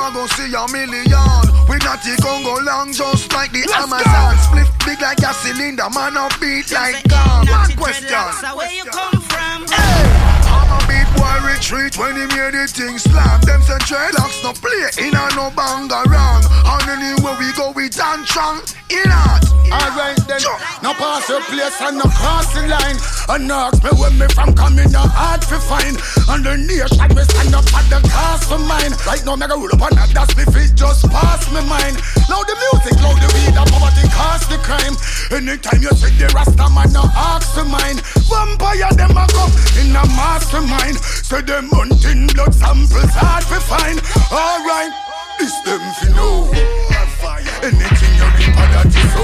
Are gonna see a million. We not the Congo long, just like the Amazon. Split big like a cylinder, man up beat like gun. One question. Where you come from? Hey. I'm a beat boy retreat when he made the thing slam. Them say dreadlocks no play in a no banga wrong. And anywhere we go, we dance strong. In art. Alright then, no pass your place and no cross the line. And ask me where me from coming, no hard to find. And the nation me stand up at the cost for mine. Right now, me go roll up on that, that's me fit just pass me mind. Now the music, now the weed, the poverty cost the crime. Anytime you see the Rasta man, no ask to mine. Vampire them a come in a mastermind. Say them hunting blood samples hard to find. Alright, this them fi know. Anything you reap that is so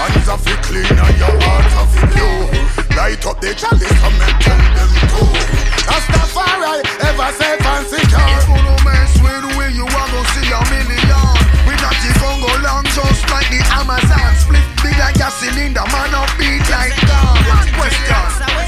Hands off it clean and your heart off it pure Light up the chalice and me tell them to Rastafari ever safe and secure If you no mess with we, you are gonna see a million. We not the Congo long, just like the Amazon. Split big like a cylinder, man up beat like God One question.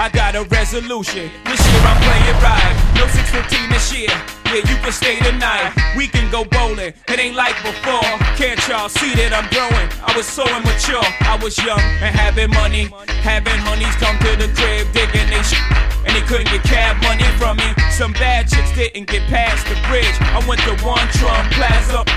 I got a resolution. This year I'm playing right. No 615 this year. Yeah, you can stay tonight. We can go bowling. It ain't like before. Can't y'all see that I'm growing? I was so immature. I was young and having money. Having honeys come to the crib, digging they shit. And they couldn't get cab money from me. Some bad chicks didn't get past the bridge. I went to One Trump Plaza.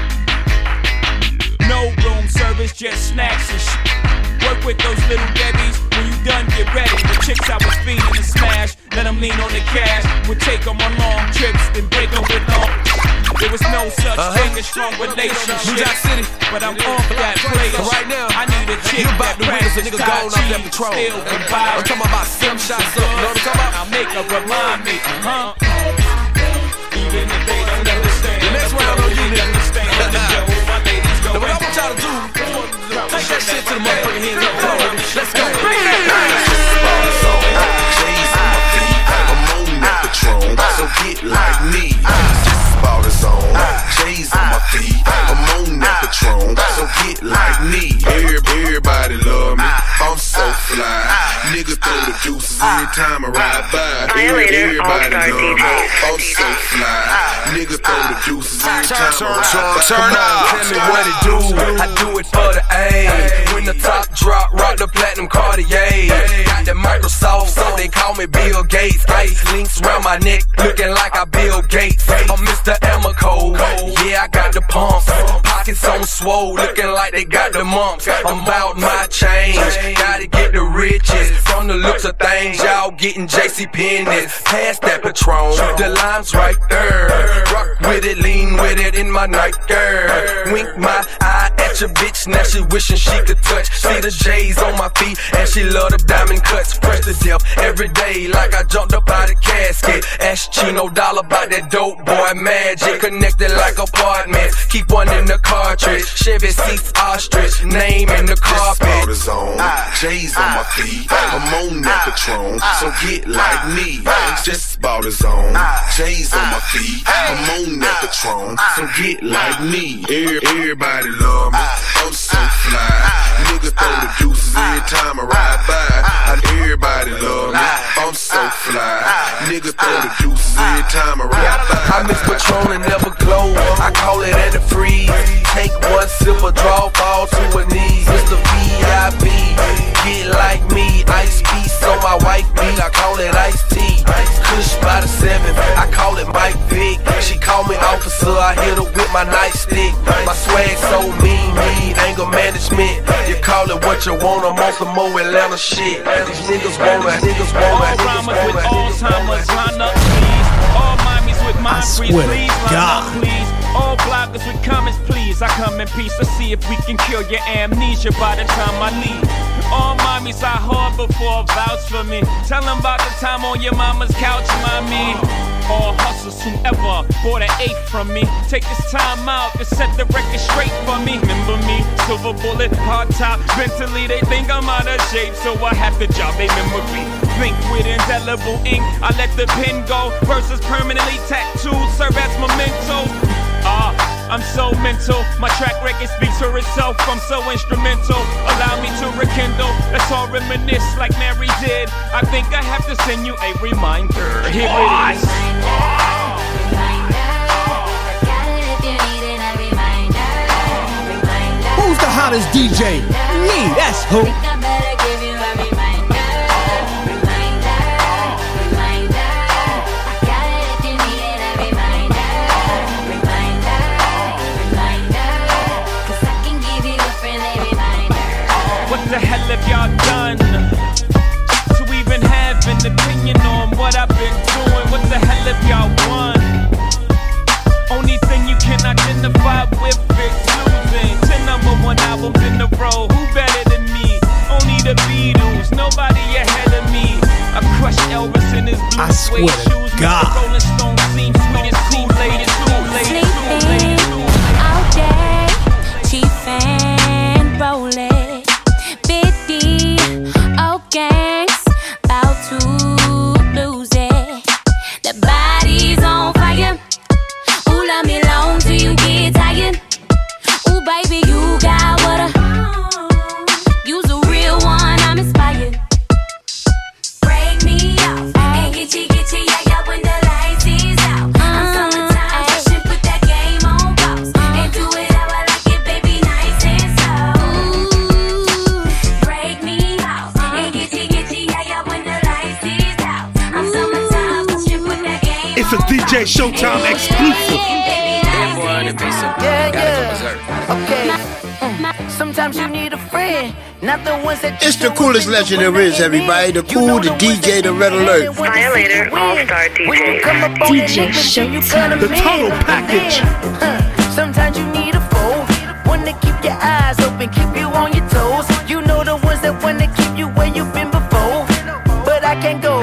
No room service, just snacks and shit. Work with those little Debbies. When you done, get ready. The chicks I was feeding to smash. Let them lean on the cash. We'll take them on long trips, then break them with long. There was no such Uh-huh. thing as strong relationships. New Jack City. But I'm off that player. Right now, I need a chick you about that to witness a nigga practice going off that patrol. still can buy I'm talking about some shots up. You Know what I'm talking about? I make her remind me, huh? Even if they don't understand. The next round on you, nigga. Love me, I'm so fly. Niggas throw the ah. deuces every time I ride. Turn up. Tell me what it do. I do it for the A. When the top drop, rock the platinum Cartier. Got the Microsoft, so they call me Bill Gates. Ice links round my neck, looking like I Bill Gates. I'm Mr. Emma Pockets on swole, looking like they got the mumps. I'm about my change. Gotta get the riches from the looks of things. Y'all getting JC Penney. Pass that Patron. The lime's right there. Rock with it, lean with it in my night girl. Wink my eye at your bitch, now she wishing she could touch. See the J's on my feet, and she love the diamond cuts. Fresh to death every day, like I jumped up out of casket. Ask Chino Dollar about that dope boy magic. Connected like apartments, keep one in the cartridge. Chevy seats ostrich, name in the carpet. Powder's on, J's on my feet. I'm on that Patron, so get like me. Just about as on, J's on my feet. I'm on that Patron, so get like me. Everybody love me, I'm so fly. Niggas throw the deuces every time I ride by. And everybody love me, I'm so fly. Niggas throw the deuces every time I ride by. I mix Patron and never glow. I call it antifreeze. Take one sip of draw, fall to a knees. Mr. VIP, get like me. Ice piece on my white beat. I call it iced tea. Kush by the seven. I call it Mike Vick. She call me officer. I hit her with my nightstick. My swag so mean, mean anger management. You call it what you want. I'm on some more Atlanta shit. These niggas want it. Niggas want All it. Niggas rhymers want with. Alzheimer's, line up, please. All mommies with mind freeze, swear to please. Line God. up, please. All bloggers with comments, please. I come in peace to see if we can kill your amnesia by the time I leave. All mommies I hard before vouch for me. Tell them about the time on your mama's couch, mommy. All hustlers whoever bought an eighth from me. Take this time out to set the record straight for me. Remember me, silver bullet, hard top. Mentally, they think I'm out of shape, so I have to jog their memory. Think with indelible ink, I let the pen go. Verses permanently tattooed, serve as mementos. Ah, I'm so mental. My track record speaks for itself. I'm so instrumental. Allow me to rekindle. Let's all reminisce like Mary did. I think I have to send you a reminder. Here it is. Who's the hottest DJ? Me, that's who. The y'all done? To even have an opinion on what I've been doing. What the hell y'all won? Only thing you can identify with is losing. Ten number one albums in a row. Who better than me? Only the Beatles. Nobody ahead of me. I crushed Elvis in his blue suede shoes. God. Rolling Stone seems sweet as Kool-Aid. Kool-Aid. It's a DJ Showtime exclusive. Yeah, yeah. Okay. Sometimes you need a friend, not the ones that It's the coolest legend there is, everybody. The cool, the DJ, the red alert. Violator All Star DJ. DJ Showtime. The total package. Sometimes you need a foe, one to keep your eyes open, keep you on your toes. You know the ones that wanna keep you where you've been before. But I can't go,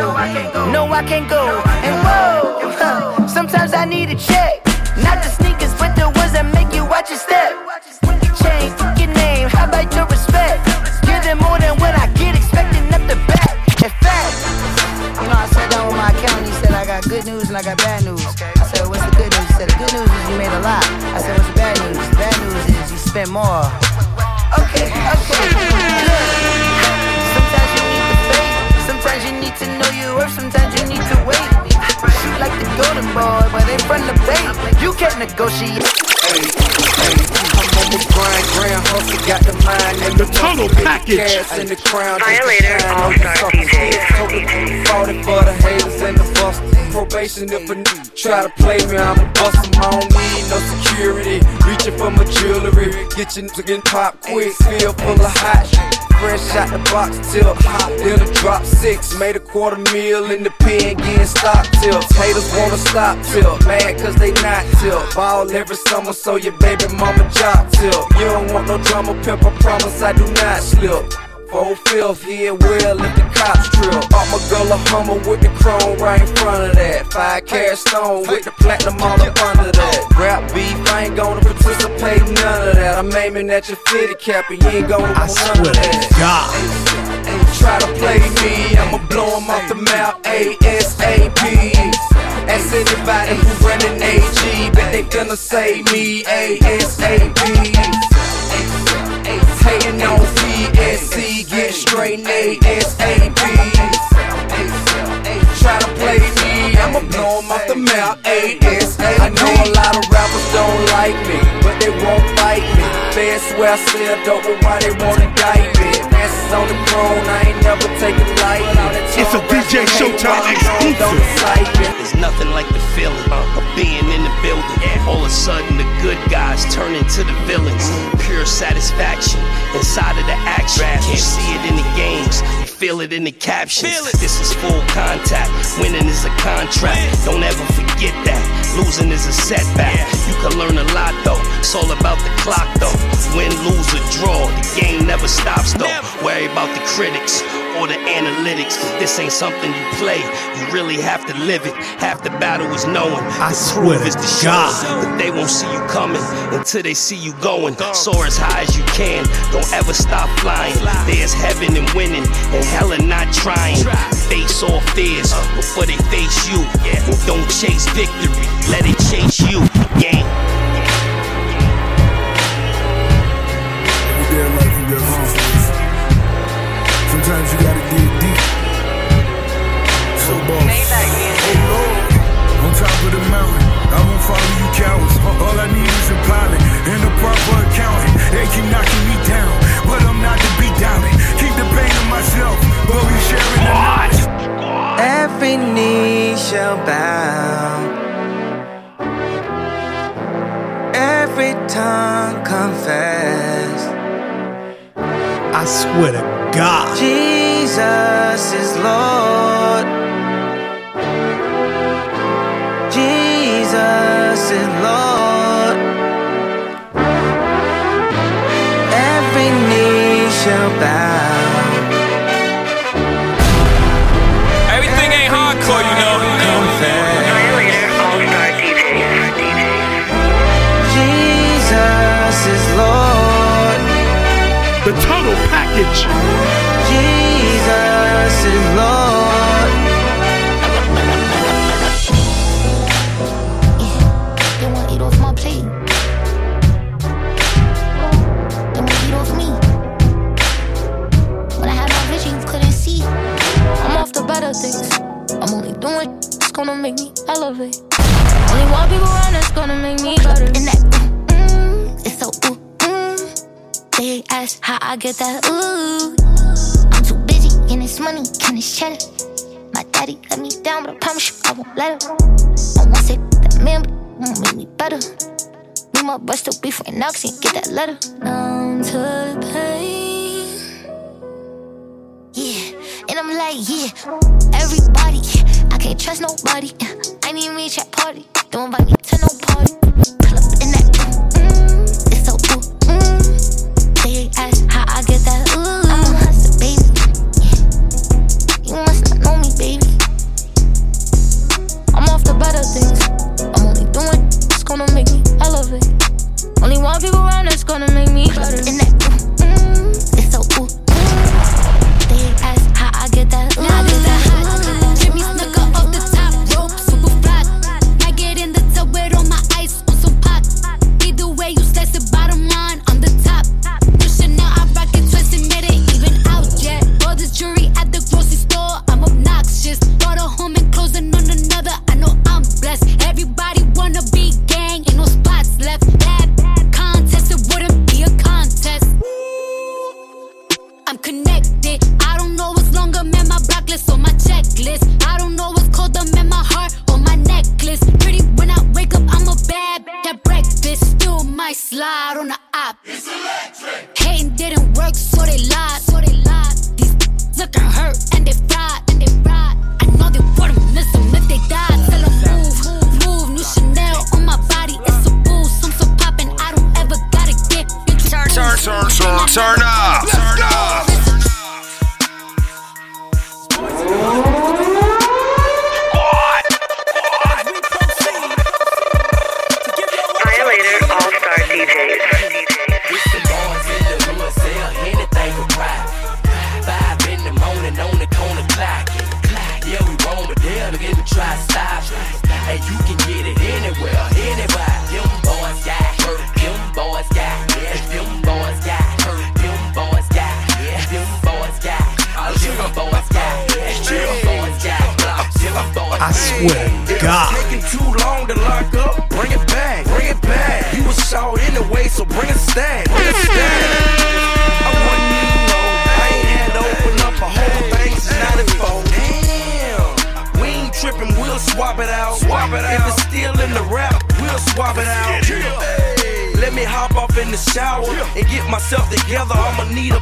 no, I can't go. Sometimes total package. and the crown. Violator All Star DJs. Falling for the haters and the bust. Probation if a nigga try to play me, I'ma bust 'em. I don't need no security. Reaching for my jewelry, get your nigga getting pop quick. Feel full of hot shit. Fresh out the box till then a drop six. Made a quarter meal in the pen, getting stock till. Haters wanna stop till, mad cause they not till. Ball every summer, so your baby mama job till. You don't want no drama, pimp, I promise I do not slip. Four fifth here, well if the cops trip. Up my girl a Hummer with the chrome right in front of that. Five carat stone with the platinum all up under that. Rap beef, I ain't gonna participate in none of that. I'm aiming at your fitted cap and you ain't gonna none of that. God. Ain't try to play me, I'ma blow 'em off the map ASAP. Ask anybody who running AG, bet they gonna say me ASAP. Hating on PSC, get straight ASAP. Try to play me, I'ma blow 'em off the map ASAP. I know a lot of rappers don't like me, but they won't fight me. Fans swear I sell dope, but why they wanna indict me? Masses on the throne, I ain't never taken light. It's a DJ Showtime exclusive. Nothing like the feeling of being in the building. All of a sudden, the good guys turn into the villains. Pure satisfaction inside of the action. You see it in the games, you feel it in the captions. This is full contact. Winning is a contract. Don't ever forget that. Losing is a setback. You can learn a lot though. It's all about the clock though. Win, lose, or draw. The game never stops though. Worry about the critics or the analytics. This ain't something you play. You really have to live it. Half the battle is knowing. I swear to the show. God. But they won't see you coming until they see you going. Soar as high as you can. Don't ever stop flying. There's heaven in winning and hell in not trying. Face all fears before they face you. And don't chase victory. Let it chase you. Game. Top of the mountain, I won't follow you cowards. All I need is a pilot and a proper accountant. They keep knocking me down, but I'm not to be doubted. Keep the pain to myself, but we sharing the knowledge. Every knee shall bow. Every tongue confess. I swear to God. Jesus is Lord. Jesus is Lord. Every knee shall bow. Everything ain't hardcore, you know. Violator All Star DJs. Jesus is Lord. The total package. Jesus get that ooh. I'm too busy in this money, can this cheddar. My daddy let me down, but I promise you I won't let him. I want to say that man, but won't make me better. Need my best to be for an oxy, get that letter. Numb to the pain. Yeah, and I'm like, yeah, everybody. I can't trust nobody. I need me a chat party. Don't invite me to no party. Pull up in that ask how I get that. Ooh, I'm a hustler, baby. You must not know me, baby. I'm off the better things. I'm only doing it's gonna make me elevate. Only one people around that's gonna make me better. In that. shower and get myself together. I'ma need a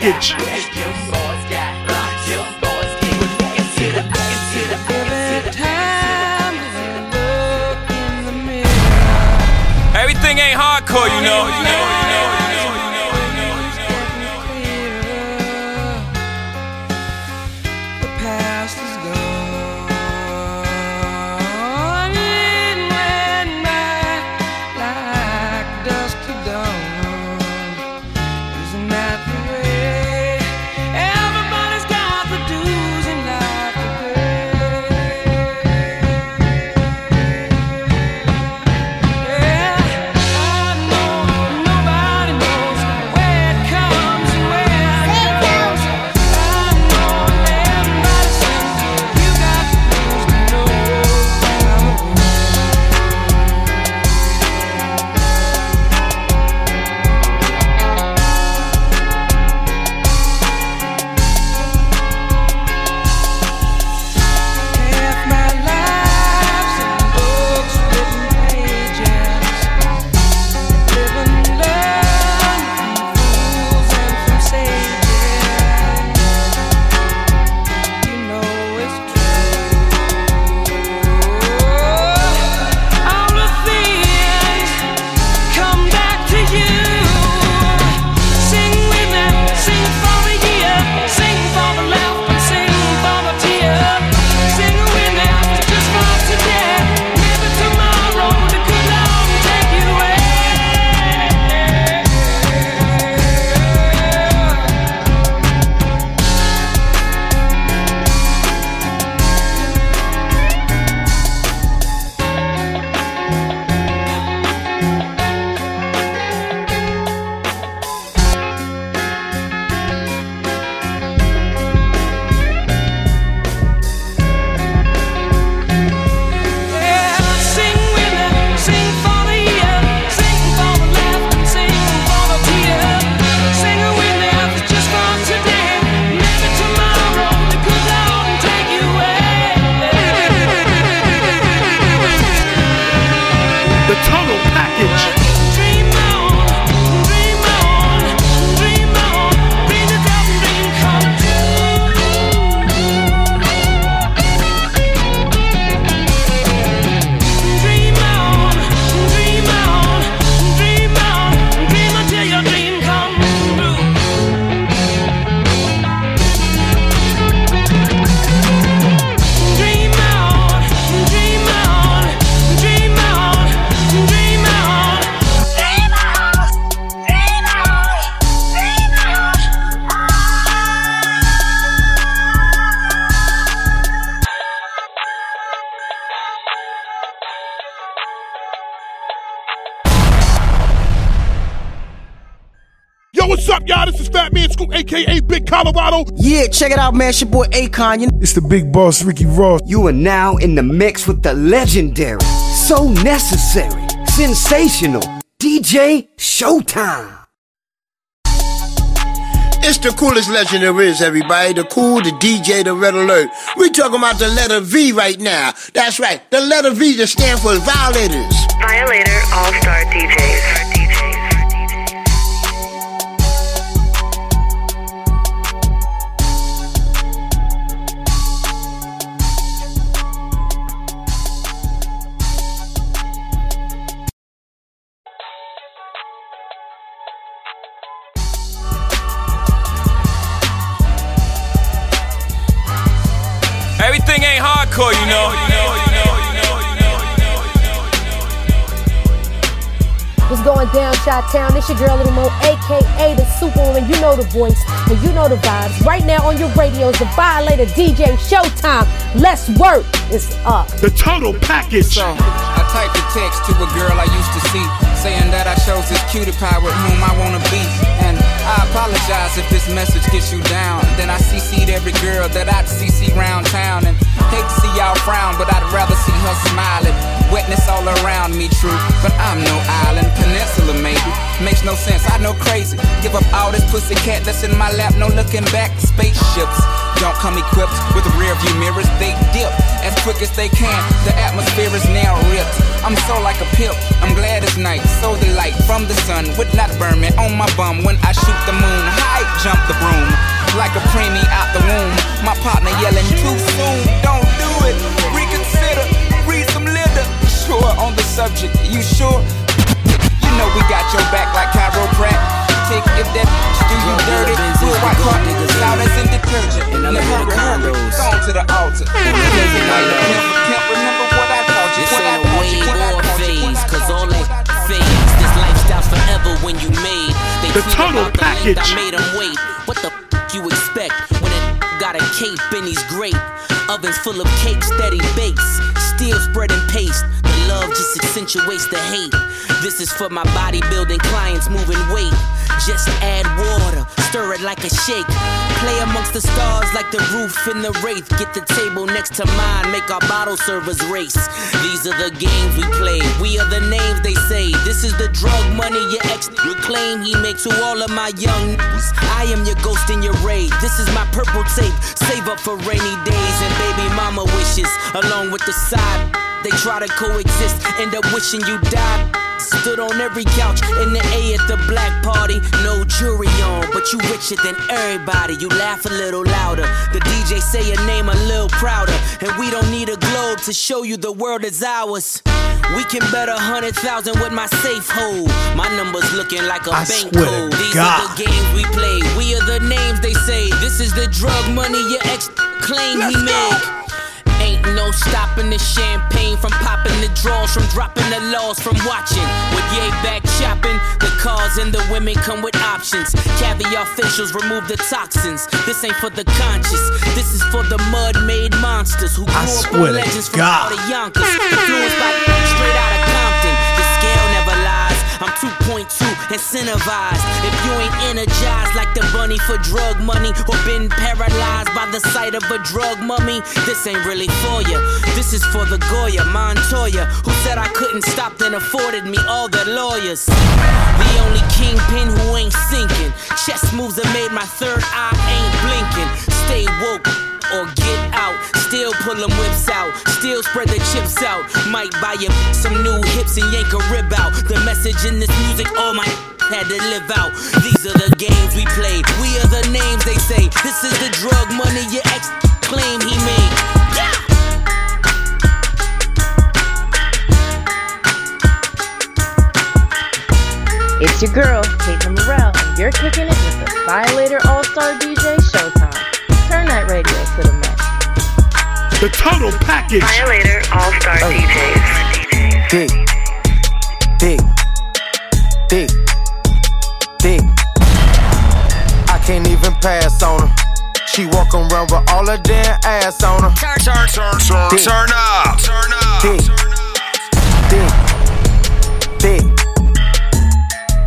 get you. Check it out, man. It's your boy Akon. You It's the big boss, Ricky Ross. You are now in the mix with the legendary, so necessary, sensational DJ Showtime. It's the coolest legend there is, everybody. The cool, the DJ, the red alert. We talking about the letter V right now. That's right. The letter V that stands for violators. Violator All Star DJs. What's going down, Shot Town? It's your girl Little Mo, aka the Superwoman. You know the voice and you know the vibes. Right now on your radios, the Violator DJ Showtime. Let's work. It's up. The total package. So, I typed a text to a girl I used to see, saying that I chose this cutie pie with whom I wanna be. I apologize if this message gets you down. Then I CC'd every girl that I'd CC round town. And hate to see y'all frown, but I'd rather see her smiling. Witness all around me, true. But I'm no island, peninsula maybe. Makes no sense, I know crazy. Give up all this pussy cat that's in my lap, no looking back. Spaceships don't come equipped with rear view mirrors, they dip as quick as they can. The atmosphere is now ripped. I'm so like a pimp, I'm glad it's night. So the light from the sun would not burn me on my bum when I shoot the moon. High jump the broom like a preemie out the womb. My partner yelling too soon, don't do it. Reconsider, read some litter. Sure on the subject, you sure? You know we got your back like chiropractic. If that do you dirty, we'll wipe out loud as in detergent. Now hurry, hurry, go to the altar. The total about the length package. I made 'em wait. What the f you expect when it got a cape and he's great? Ovens full of cake, steady bakes. Still spreading paste. Love just accentuates the hate. This is for my bodybuilding clients moving weight. Just add water, stir it like a shake. Play amongst the stars like the roof in the wraith. Get the table next to mine, make our bottle servers race. These are the games we play. We are the names they say. This is the drug money your ex claim he makes to all of my young. I am your ghost in your raid. This is my purple tape. Save up for rainy days and baby mama wishes. Along with the side, they try to coexist. End up wishing you died. Stood on every couch in the A at the black party. No jury on, but you richer than everybody. You laugh a little louder. The DJ say your name a little prouder. And we don't need a globe to show you the world is ours. We can bet a hundred thousand with my safe hold. My numbers looking like a I bank code. These God. are the games we play. We are the names they say. This is the drug money your ex claim he made. Ain't no stopping the champagne from popping the draws, from dropping the laws, from watching. With yay back shopping, the cars and the women come with options. Caviar facials remove the toxins. This ain't for the conscious. This is for the mud made monsters who grew I up swear to legends from God. all the Yonkers. Influenced by straight out of Compton. I'm 2.2 incentivized. If you ain't energized like the bunny for drug money or been paralyzed by the sight of a drug mummy, this ain't really for ya. This is for the Goya Montoya who said I couldn't stop then afforded me all the lawyers. The only kingpin who ain't sinking. Chess moves that made my third eye ain't blinking. Stay woke or get. Still pull them whips out. Still spread the chips out. Might buy you some new hips and yank a rib out. The message in this music, all my had to live out. These are the games we play. We are the names they say. This is the drug money your ex claim he made. It's your girl, Caitlin Morrell, and you're kicking it with the Violator All Star DJ Showtime. Turn that radio to the max. The total package. Violator All Star oh. DJs. Big, big, big, big. I can't even pass on her. She walk around with all her damn ass on her. Turn, turn, turn, turn, Big. turn up. Turn up. Big, big, big.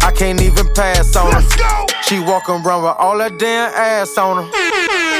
I can't even pass on her. She walking around with all her damn ass on her.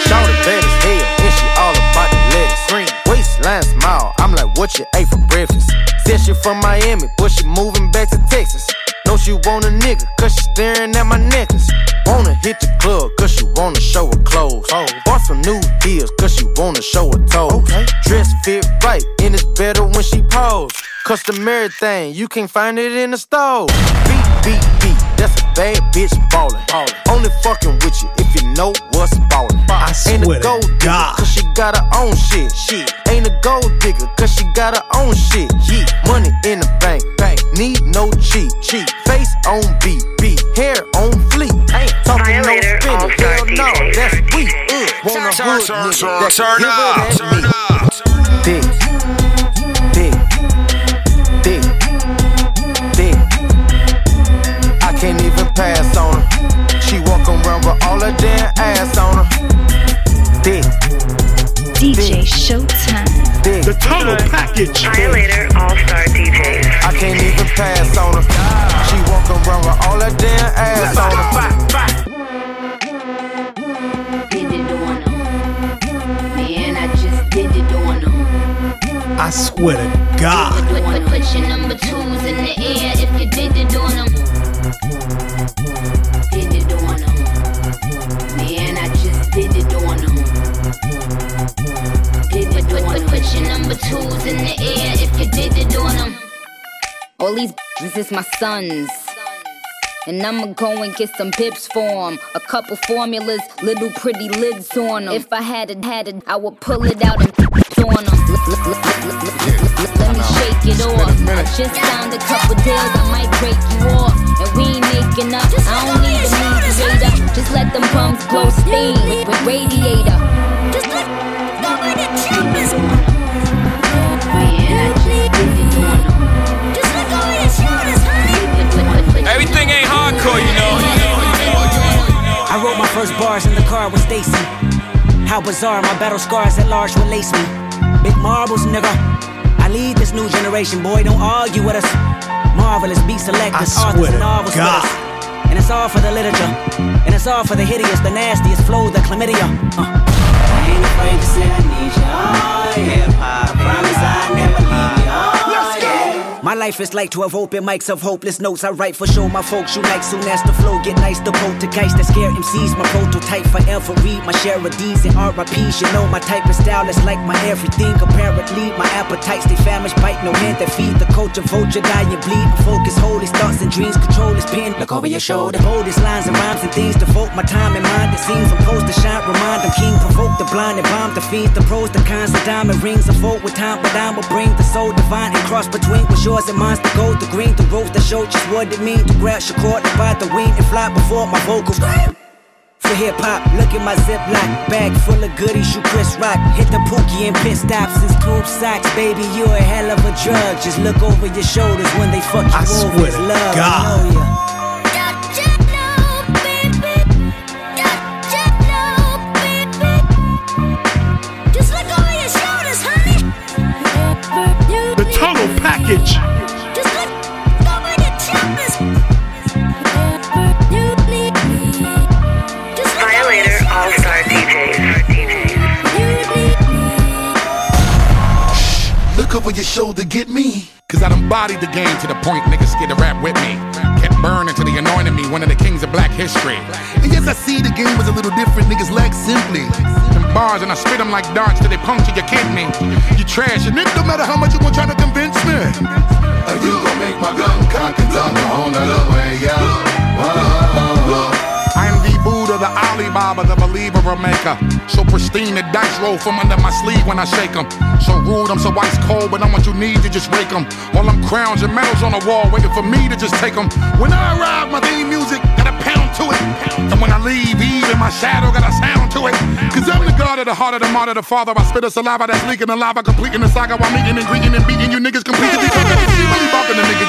Shout it bad as hell, and she all about the lettuce. Green waistline smile, I'm like, what you ate for breakfast? Said she from Miami, but she moving back to Texas. Know she want a nigga, cause she staring at my necklace. Wanna hit the club, cause she wanna show her clothes. Oh. Bought some new deals, cause she wanna show her toes. Okay. Dress fit right, and it's better when she pose. Customary thing, you can't find it in the store. Beat, beat, beat, that's a bad bitch ballin'. ballin'. Only fucking with you if you know what's ballin'. I Ain't a gold digger, cause she got her own shit. Shit. Ain't a gold digger, cause she got her own shit. Yeah. Money in the bank, bank. Need no cheat, cheat. Face on beat, beat. Hair on fleek. Ain't talking no spinning. Hell no, that's weak. Ugh. Want a Turn, hood turn, nigga turn, that turn her up, turn meat. Dick, dick, walk around with all her damn ass on her. Dick, DJ Showtime. dick. The total package. Violator All Star DJs. I can't even pass on her. She walk around with all her damn ass on her. Did it on I just did it on them. I swear to God. Put, put, put your number twos in the air if you did it on them. Your number in the air if you did it on them. All these bitches is my sons. And I'ma go and get some pips for for 'em. A couple formulas, little pretty lids on 'em. If I had it, had it, I would pull it out and on 'em. Let me shake it off. I just signed a couple deals, I might break you off. And we ain't making up. I don't need a mediator. Just let them bums blow steam with, with radiator. Just let nobody choppers. Man, I Everything ain't hardcore, you know. I wrote my first bars in the car with Stacy. How bizarre, my battle scars at large will lace me. Big marbles, nigga. I lead this new generation, boy, don't argue with us. Marvelous beat selectors, I authors, swear and to novels with us. And it's all for the literature. And it's all for the hideous, the nastiest flow, the chlamydia. Uh. I ain't afraid to say I need you. Oh, yeah. I never leave. My life is like 12 open mics of hopeless notes. I write for show my folks you like. soon as the flow get nice. The poltergeist that scare MCs, my prototype forever. Read my share of D's and RIPs. You know my type of style is like my everything. Apparently, my appetites they famished, bite no hand that feed the culture. Vulture, die and bleed. Focus, hold his thoughts and dreams. Control his pen. Look over your shoulder. Hold his lines and rhymes and things. Devote my time and mind. It seems I'm supposed to shine. Remind them king. Provoke the blind and bomb the fiends. The pros, the cons, the diamond rings. A vote with time, but I will bring the soul divine and cross between what's yours and mine's the gold, the green, the rose that showed just what it mean to grab your cord, divide the wing and fly before my vocals. For hip hop, look at my ziploc bag full of goodies. You Chris Rock, hit the pookie and pit stops and scoop socks, baby. You a hell of a drug. Just look over your shoulders when they fuck you I over. swear It's to love, God. I know ya. Just Look over your shoulder, get me. Cause I done bodied the game to the point niggas scared to rap with me. Kept burning to the anointing me, one of the kings of black history. And yes, I see the game was a little different. Niggas lack simply. Them bars and I spit them like darts till they puncture your kidney. You trash and it no matter how much you gon' try to convince me. Are you gon' make my gun cock and a whole nother way, yeah? Uh-huh. I am the Buddha, the Alibaba, the believer or maker. So pristine, the dice roll from under my sleeve when I shake 'em. So rude, I'm so ice cold, but I'm what you need to just rake 'em. All them crowns and medals on the wall waiting for me to just take 'em. When I arrive, my theme music got a pound to it. And when I leave, even my shadow got a sound to it. Cause I'm the god of the heart of the martyr, the father. I spit a saliva that's leaking the lava, completing the saga while meeting and greeting and beating you niggas completely. You really bumping the nigga,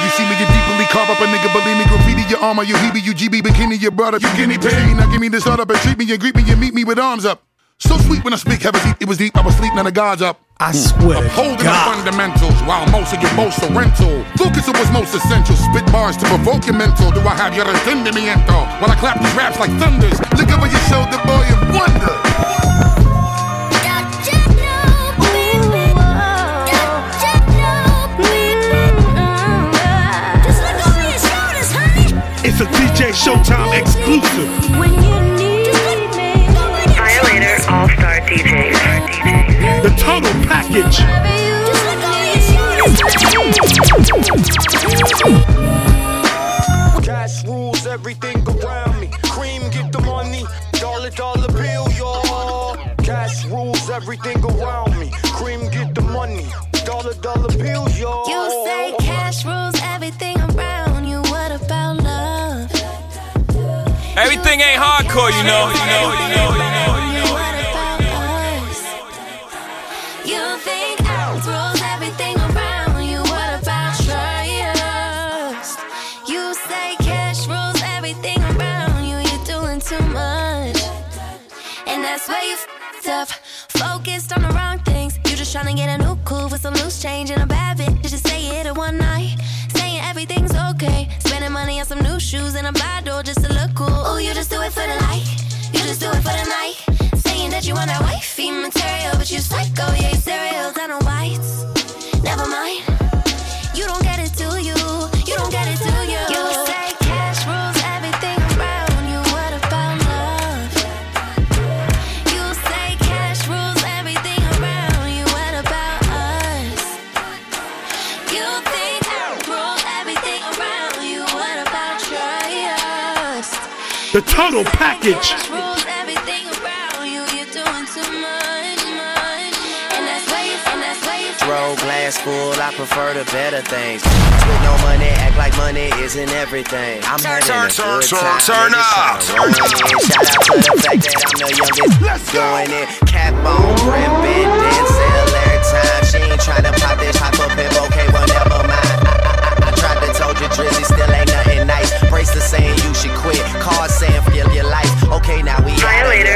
carve up a nigga, believe me, graffiti your armor, you Hebe, you GB, bikini, your brother, you guinea pig. Now give me this up and treat me and greet me and meet me with arms up. So sweet when I speak, heavy deep, it was deep, I was sleeping and the God's up. I swear Upholding the fundamentals while most of get most rental. Focus on what's most essential. Spit bars to provoke your mental. Do I have your entendimiento? While I clap these raps like thunders. Look over your shoulder, boy, and wonder. DJ Showtime exclusive. Violator All Star DJs. The total package. Cash rules everything around me. Cream get the money, dollar dollar bill, y'all. Cash rules everything around me. Cream get the money, dollar dollar bill, Everything ain't hardcore, you know, you know, you know, you know, you know. You think house rules everything around you. What about trust? You say cash rules everything around you. You're doing too much. And that's where you f***ed up. Focused on the wrong things. You just trying to get a new cool with some loose change and a bad bitch. You just say it in one night. Saying everything's okay. Money on some new shoes and a bad door just to look cool. Oh, you just do it for the light. You just do it for the night. Saying that you want that wifey material, but you psycho. Yeah, you cereal down on whites. Never mind. That's why you. Throw glass full, I prefer the better things. With no money, act like money isn't everything. I'm having Turn, a turn, good turn, time. turn niggas up. tryna roll in. Shout out to the fact that I'm the youngest doing it. Cap on, brim bend, Denzel every time. She ain't tryna pop this, pop up pimp, okay, well, never mind. I, I, I, I tried to told you, Drizzy still ain't nothing nice. Bracelet saying you should quit. Card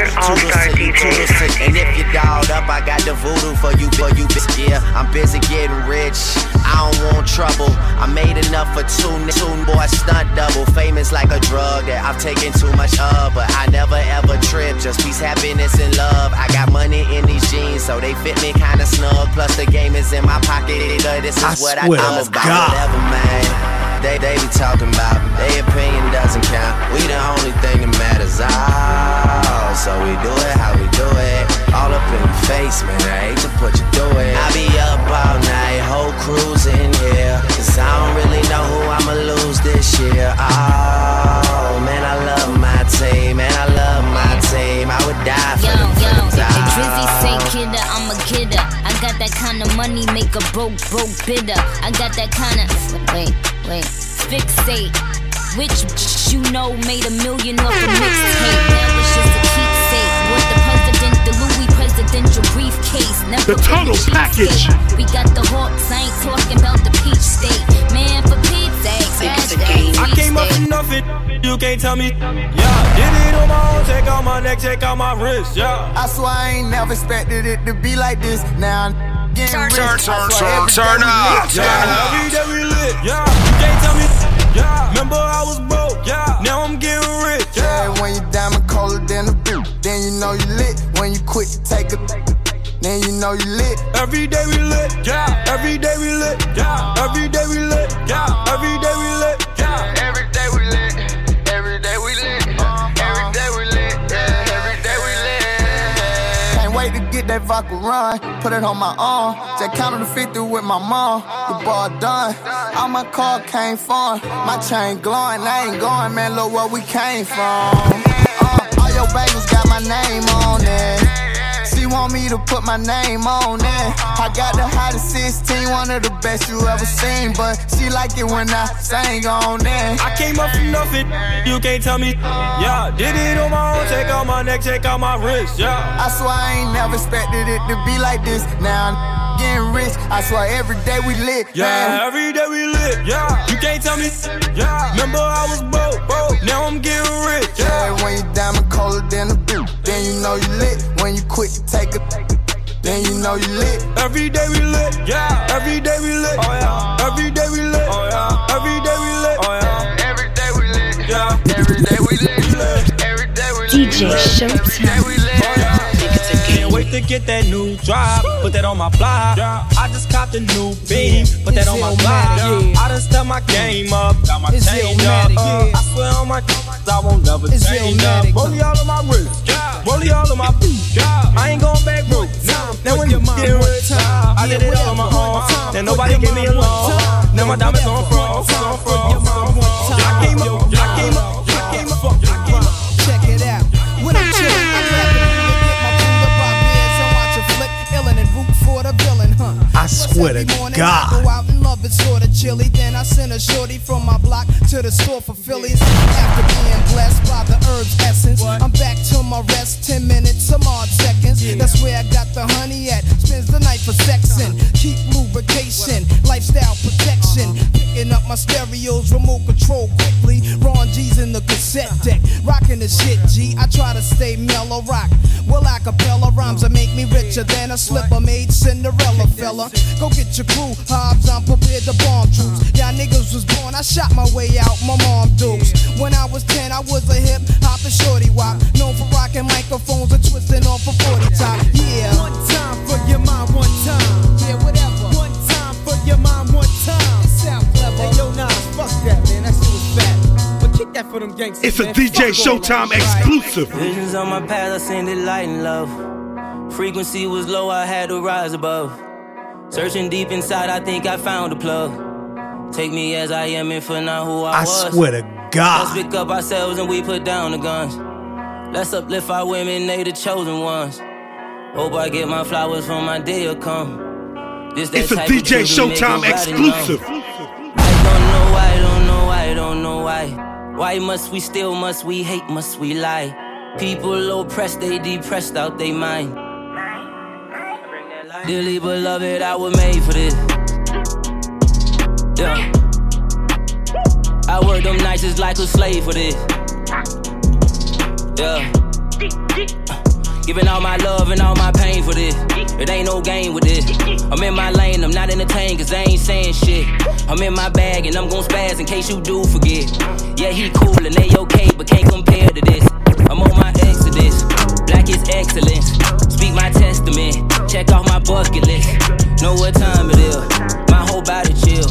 out of here. Violator All-Star Toodles to you, DJs. toodles to you. And if you dolled up, I got the voodoo for you, for you, bitch. Yeah, I'm busy getting rich. I don't want trouble. I made enough for two, n- two boy stunt double. Famous like a drug that I've taken too much of, but I never ever trip. Just peace, happiness, and love. I got money in these jeans, so they fit me kinda snug. Plus the game is in my pocket. nigga. Uh, this is I what I swear I'm about. God. Whatever, man. They they be talking about. Their opinion doesn't count. We the only thing that matters. Oh, so we do it how we do it. All up in your face, man. I hate to put you through it. I be up all night, whole crew's in here. Cause I don't really know who I'ma lose this year. Oh, man, I love my team. Man, I love my team. I would die for Yo, them. yo, for them if Drizzy say Oh. kidder, I'm a kidder. I got that kind of money, make a broke, broke bitter. I got that kind of, wait, wait, fixate. Which you know made a million off a mixtape? Now it's just a keepsake. What the president, the Louis presidential briefcase. Never The total package. We got the hawks, I ain't talking about the peach state. Man, for Pete's sake, scratch that. I came up from nothing, you can't tell me. Yeah, did it on my own, check out my neck, check out my wrist, yeah. I swear I ain't never expected it to be like this. Now I'm getting Turn, rich. turn, I turn, swear turn, every day turn we up, lit. turn Yeah. up. Every day we lit, yeah. You can't tell me, yeah. Remember I was broke, yeah. Now I'm getting rich, yeah. Yeah, when you diamond colder than a boot, then you know you lit. When you quit to take a, then you know you lit. Every day we lit, yeah. Every day we lit, yeah. Every day we lit, yeah. Every day we lit, yeah. Every day we lit. Every day we lit. Every day we lit. Yeah, every day we lit. Can't wait to get that vodka run. Put it on my arm. Just counted the 50 with my mom. The ball done. All my car came from. My chain glowing. I ain't going, man. Look where we came from. Uh, all your bagels got my name on it. Want me to put my name on it. I got the hottest 16, one of the best you ever seen. But she like it when I sing on it. I came up from nothing, you can't tell me. Yeah, did it on my own, check out my neck, check out my wrist, yeah. I swear I ain't never expected it to be like this. Now I'm getting rich. I swear every day we lit. Yeah, man. every day we lit, yeah. You can't tell me, yeah. Remember I was broke, broke. Now I'm getting rich, yeah. Yeah, when you diamond colder than then you know you lit. When you quit, take a then you know you lit. Every day we lit, yeah. Every day we lit, oh yeah. Every day we lit, oh yeah. Every day we lit, oh yeah. Every day we lit, yeah. Every day we lit, every day we lit. DJ Showtime. Can't to get that new drop, put that on my block. I just copped a new beam, put that on my block. I done stepped my game up, got my change up. Uh, I swear on my I won't never change up. Rollie all of my wrist, rollie all of my feet. I ain't going back broke. Now when you get rich, I did it all on my own. Then nobody gave me a loan. Now my diamonds on front, on front, on front. I came up, I came up, I came up, I swear to God. I go out and love it sorta chilly. Then I send a shorty from my block to the store for Phillies. After being blessed by the herbs essence, I'm back to my rest. Ten minutes, some odd seconds. That's where I got the honey at. Spends the night for sexing. Uh-huh. Keep lubrication, lifestyle protection. Uh-huh. Picking up my stereos, remote control quickly. Ron G's in the cassette uh-huh. deck, rocking the shit. G, I try to stay mellow rock. Well, acapella rhymes that make me richer than a slipper made Cinderella fella. Go get your crew, Hobbs, I'm prepared to bomb troops. Y'all niggas was born, I shot my way out, my mom dukes. When I was 10, I was a hip hop and shorty wop. Known for rocking microphones and twisting off a 40 top. Yeah. One time for your mom, one time. Yeah, whatever. One time for your mom, one time. It sound clever. Hey, yo, Nas, fuck that, man. That shit was fat. But kick that for them gangsters. It's a man. DJ Showtime exclusive. Visions on my path, I seen it light and love. Frequency was low, I had to rise above. Searching deep inside, I think I found a plug. Take me as I am and for now who I, I was. swear to Let's God. pick up ourselves and we put down the guns. Let's uplift our women, they the chosen ones. Hope I get my flowers from my day will come. This It's a DJ truth to make Showtime exclusive. know. I don't know why, don't know why, don't know why. Why must we steal, must we hate, must we lie? People oppressed, they depressed out they mind. Dearly beloved, I was made for this. Yeah. I work them nights just like a slave for this. Yeah. Giving all my love and all my pain for this. It ain't no game with this. I'm in my lane, I'm not entertained cause they ain't saying shit. I'm in my bag and I'm gon' spaz in case you do forget. Yeah, he cool and they okay, but can't compare to this. I'm on my is excellence. Speak my testament. Check off my bucket list. Know what time it is. My whole body chill.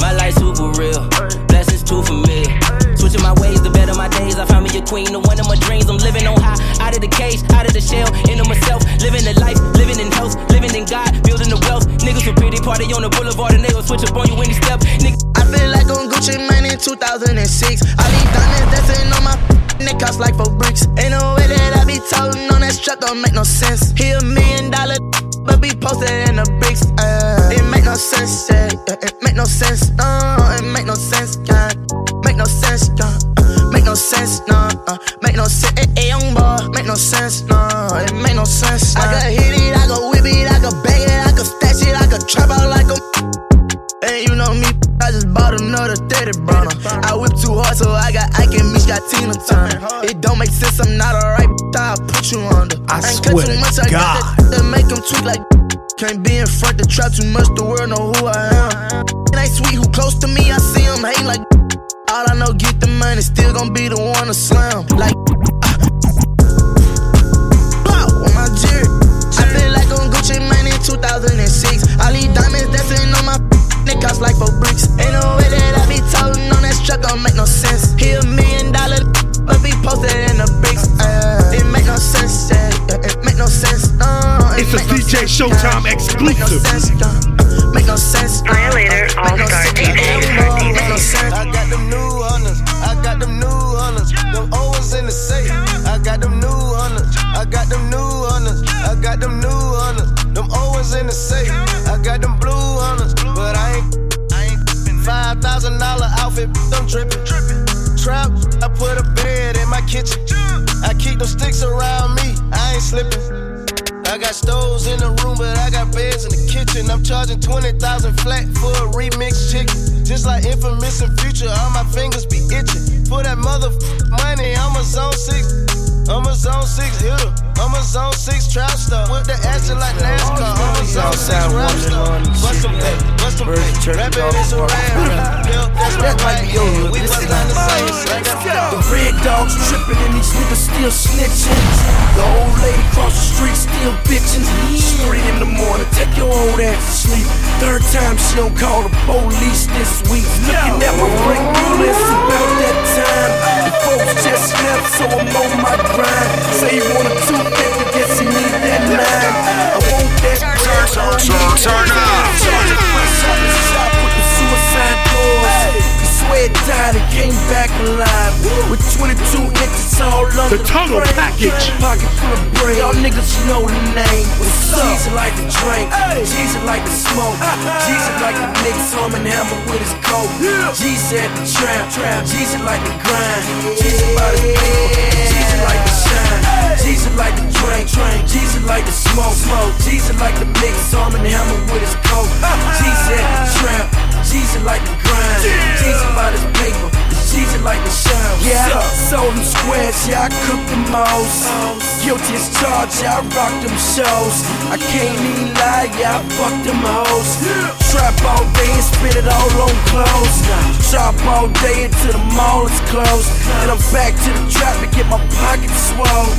My life super real. Blessings too familiar. Switching my ways the better my days. I found me a queen, the one of my dreams. I'm living on high, out of the cage, out of the shell, into myself. Living the life, living in health, living in God, building the wealth. Niggas with pretty party on the boulevard and they gon' switch up on you any step. Nigga, I feel like on Gucci Mane in 2006. I need diamonds dancing on my neck cost like four bricks. Ain't no way that I be talking on that strap, don't make no sense. He a million dollar, but be posted in the bricks. Uh, it make no sense, yeah. It make no sense, no. It make no sense, yeah. Make no sense, nah. Make no sense, nah. Uh, make no sense, eh, eh, young boy. Make no sense, no. It make no sense. I could hit it, I could whip it, I could bang it, I could stash it, I could trap out like a. And you know me, I just bought another 30 burner. I whip too hard, so I got Ike and Meech got Tina Turner. It don't make sense, I'm not alright, I'll put you under. I ain't cut swear too to much, I got God. that, that make them tweak like. Can't be in front the trap too much, the world know who I am. It ain't sweet who close to me, I see him hating like. All I know, get the money, still gon' be the one to slam. Like. Ah. On my. I feel like on Gucci Mane in 2006. I leave diamonds dancing on my cost like four bricks. Ain't no way that I be talking on that strap, don't make no sense. He a million dollar, but be posted in the bricks. Uh, it make no sense, yeah. yeah, It make no sense, no. It It's a make no DJ sense, Showtime yeah. exclusive. Make no sense, uh, Violator All Star DJ. Make no sense. I got them new hunters. I got them new hunters. Them old ones in the safe. I got them new hunters. I got them new hunters. I got them new hunters. Them old ones in the safe. I got them blue hunters. But I ain't. Five thousand dollar outfit. I'm tripping. Trap. I put a bed in my kitchen. I keep them sticks around me. I ain't slipping. I got stoves in the room, but I got beds in the kitchen. I'm charging 20,000 flat for a remix chicken. Just like infamous and future, all my fingers be itching. For that mother money, I'm a zone six. I'm a zone six hitter. I'm a zone six trap star. With the action like NASCAR. I'm a zone six rap star. Bust them back, bust them back. Rapping is a rap. That might be your hood. We bust down the same. The red dogs tripping and these niggas still snitching. The old lady cross the street still bitching. It's three in the morning, take your old ass to sleep. Third time she don't call the police this week. Looking at my break rule, it's about that time. Folks just left, so I'm on my grind. Say you want a 250, guess you need that nine. I want that turn, turn, turn, turn up. Charge it fresh out the It died and came back alive. With 22 inches all under The tunnel brain. package. Pocket full of brain. Y'all niggas know the name. What's up? Jesus like to drink. Jesus like to smoke. Jesus like to mix Arm and Hammer with his coat. Jesus at the trap. trap. Jesus like to grind. Jesus by the people. Jesus like to shine. Jesus like to drink. drink. Jesus like to smoke. smoke. Jesus like to mix Arm and Hammer with his coat. Jesus at the trap. Jesus like to grind. Jesus by his paper. Jesus like to shine. Yeah, I sold them squares, yeah, I cooked them most. Guilty as charged, yeah, I rock them shows. I can't even lie, yeah, I fuck them hoes. Trap all day and spit it all on clothes. Shop all day until the mall is closed. And I'm back to the trap to get my pockets swole.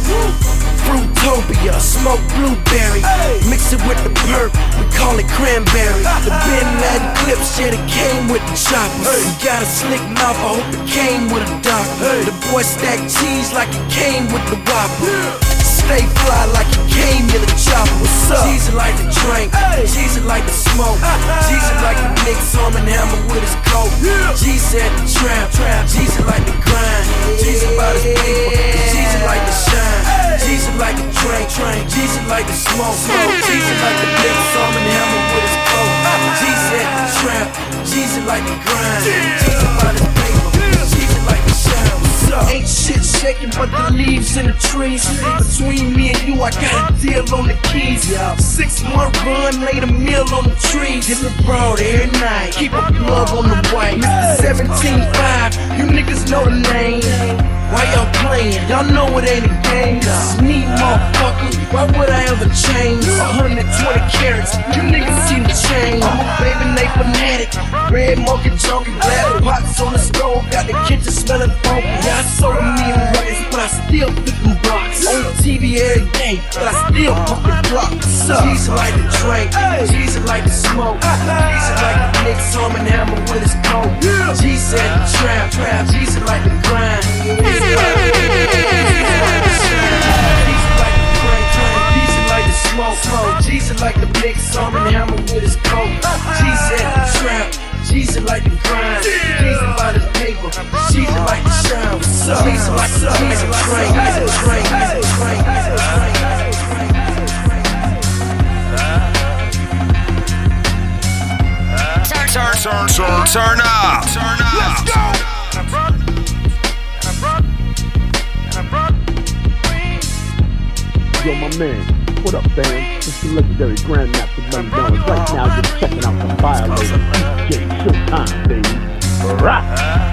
Fruitopia, smoke blueberry. Mix it with the perp, we call it cranberry. The Bin Laden clips, yeah, it came with the choppers. You got a slick mouth, I hope it came with a doctor. The boy stack cheese like it came with the whopper. Stay fly like it came in the chopper. What's up? Jesus like to drink, Jesus like to smoke, Jesus like to mix Arm and Hammer with his coat. Jesus at the trap, trap. Jesus like to grind, Jesus about his people, Jesus like to shine. Like to train. drink. Jesus like to smoke, smoke. Jesus like to mix Arm and Hammer with his coat. Jesus at the trap, Jesus like to grind, Jesus about his paper, Jesus like to shine. What's up? Ain't shit shaking but the leaves in the trees. Between me and you, I got a deal on the keys. Six month run, laid a meal on the trees. Hit the broad every night. Keep a plug on the white. Mr. 17-5, you niggas know the name. Why y'all playing? Y'all know it ain't a game. Sneak motherfucker, why would I ever change? 120 carats, you niggas see the change. I'm a baby Nate fanatic. Red monkey joking, glad pots on the stove. Got the kitchen smelling funky. Yeah, I sold a million records, but I still flip them blocks. On TV every day, but I still pump the block. Jesus like to drink, Jesus like to smoke. Jesus like to mix Arm and Hammer with his coat. Jesus at the trap, trap. Jesus like to grind. Jesus like to Jesus like. Jesus like to drink, drink. Jesus like to smoke, smoke. Jesus like to mix hum hammer with his coat. At the trap. Jesus like to grind. Jesus by his paper. Jesus like drink. Turn, turn, turn, turn up. Turn up. Let's go. Yo, my man, what up, fam? It's the legendary Grandmaster Money Dollars. Right now, you're checking out the Violator DJ Showtime, baby. Rock!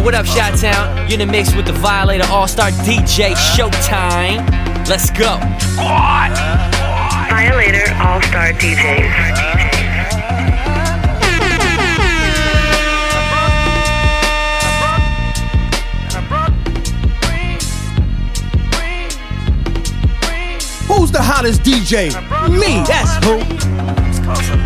Yo, what up, Shot Town? You're in the mix with the Violator All Star DJ Showtime. Let's go. Violator All Star DJs. Who's the hottest DJ? Me, that's who.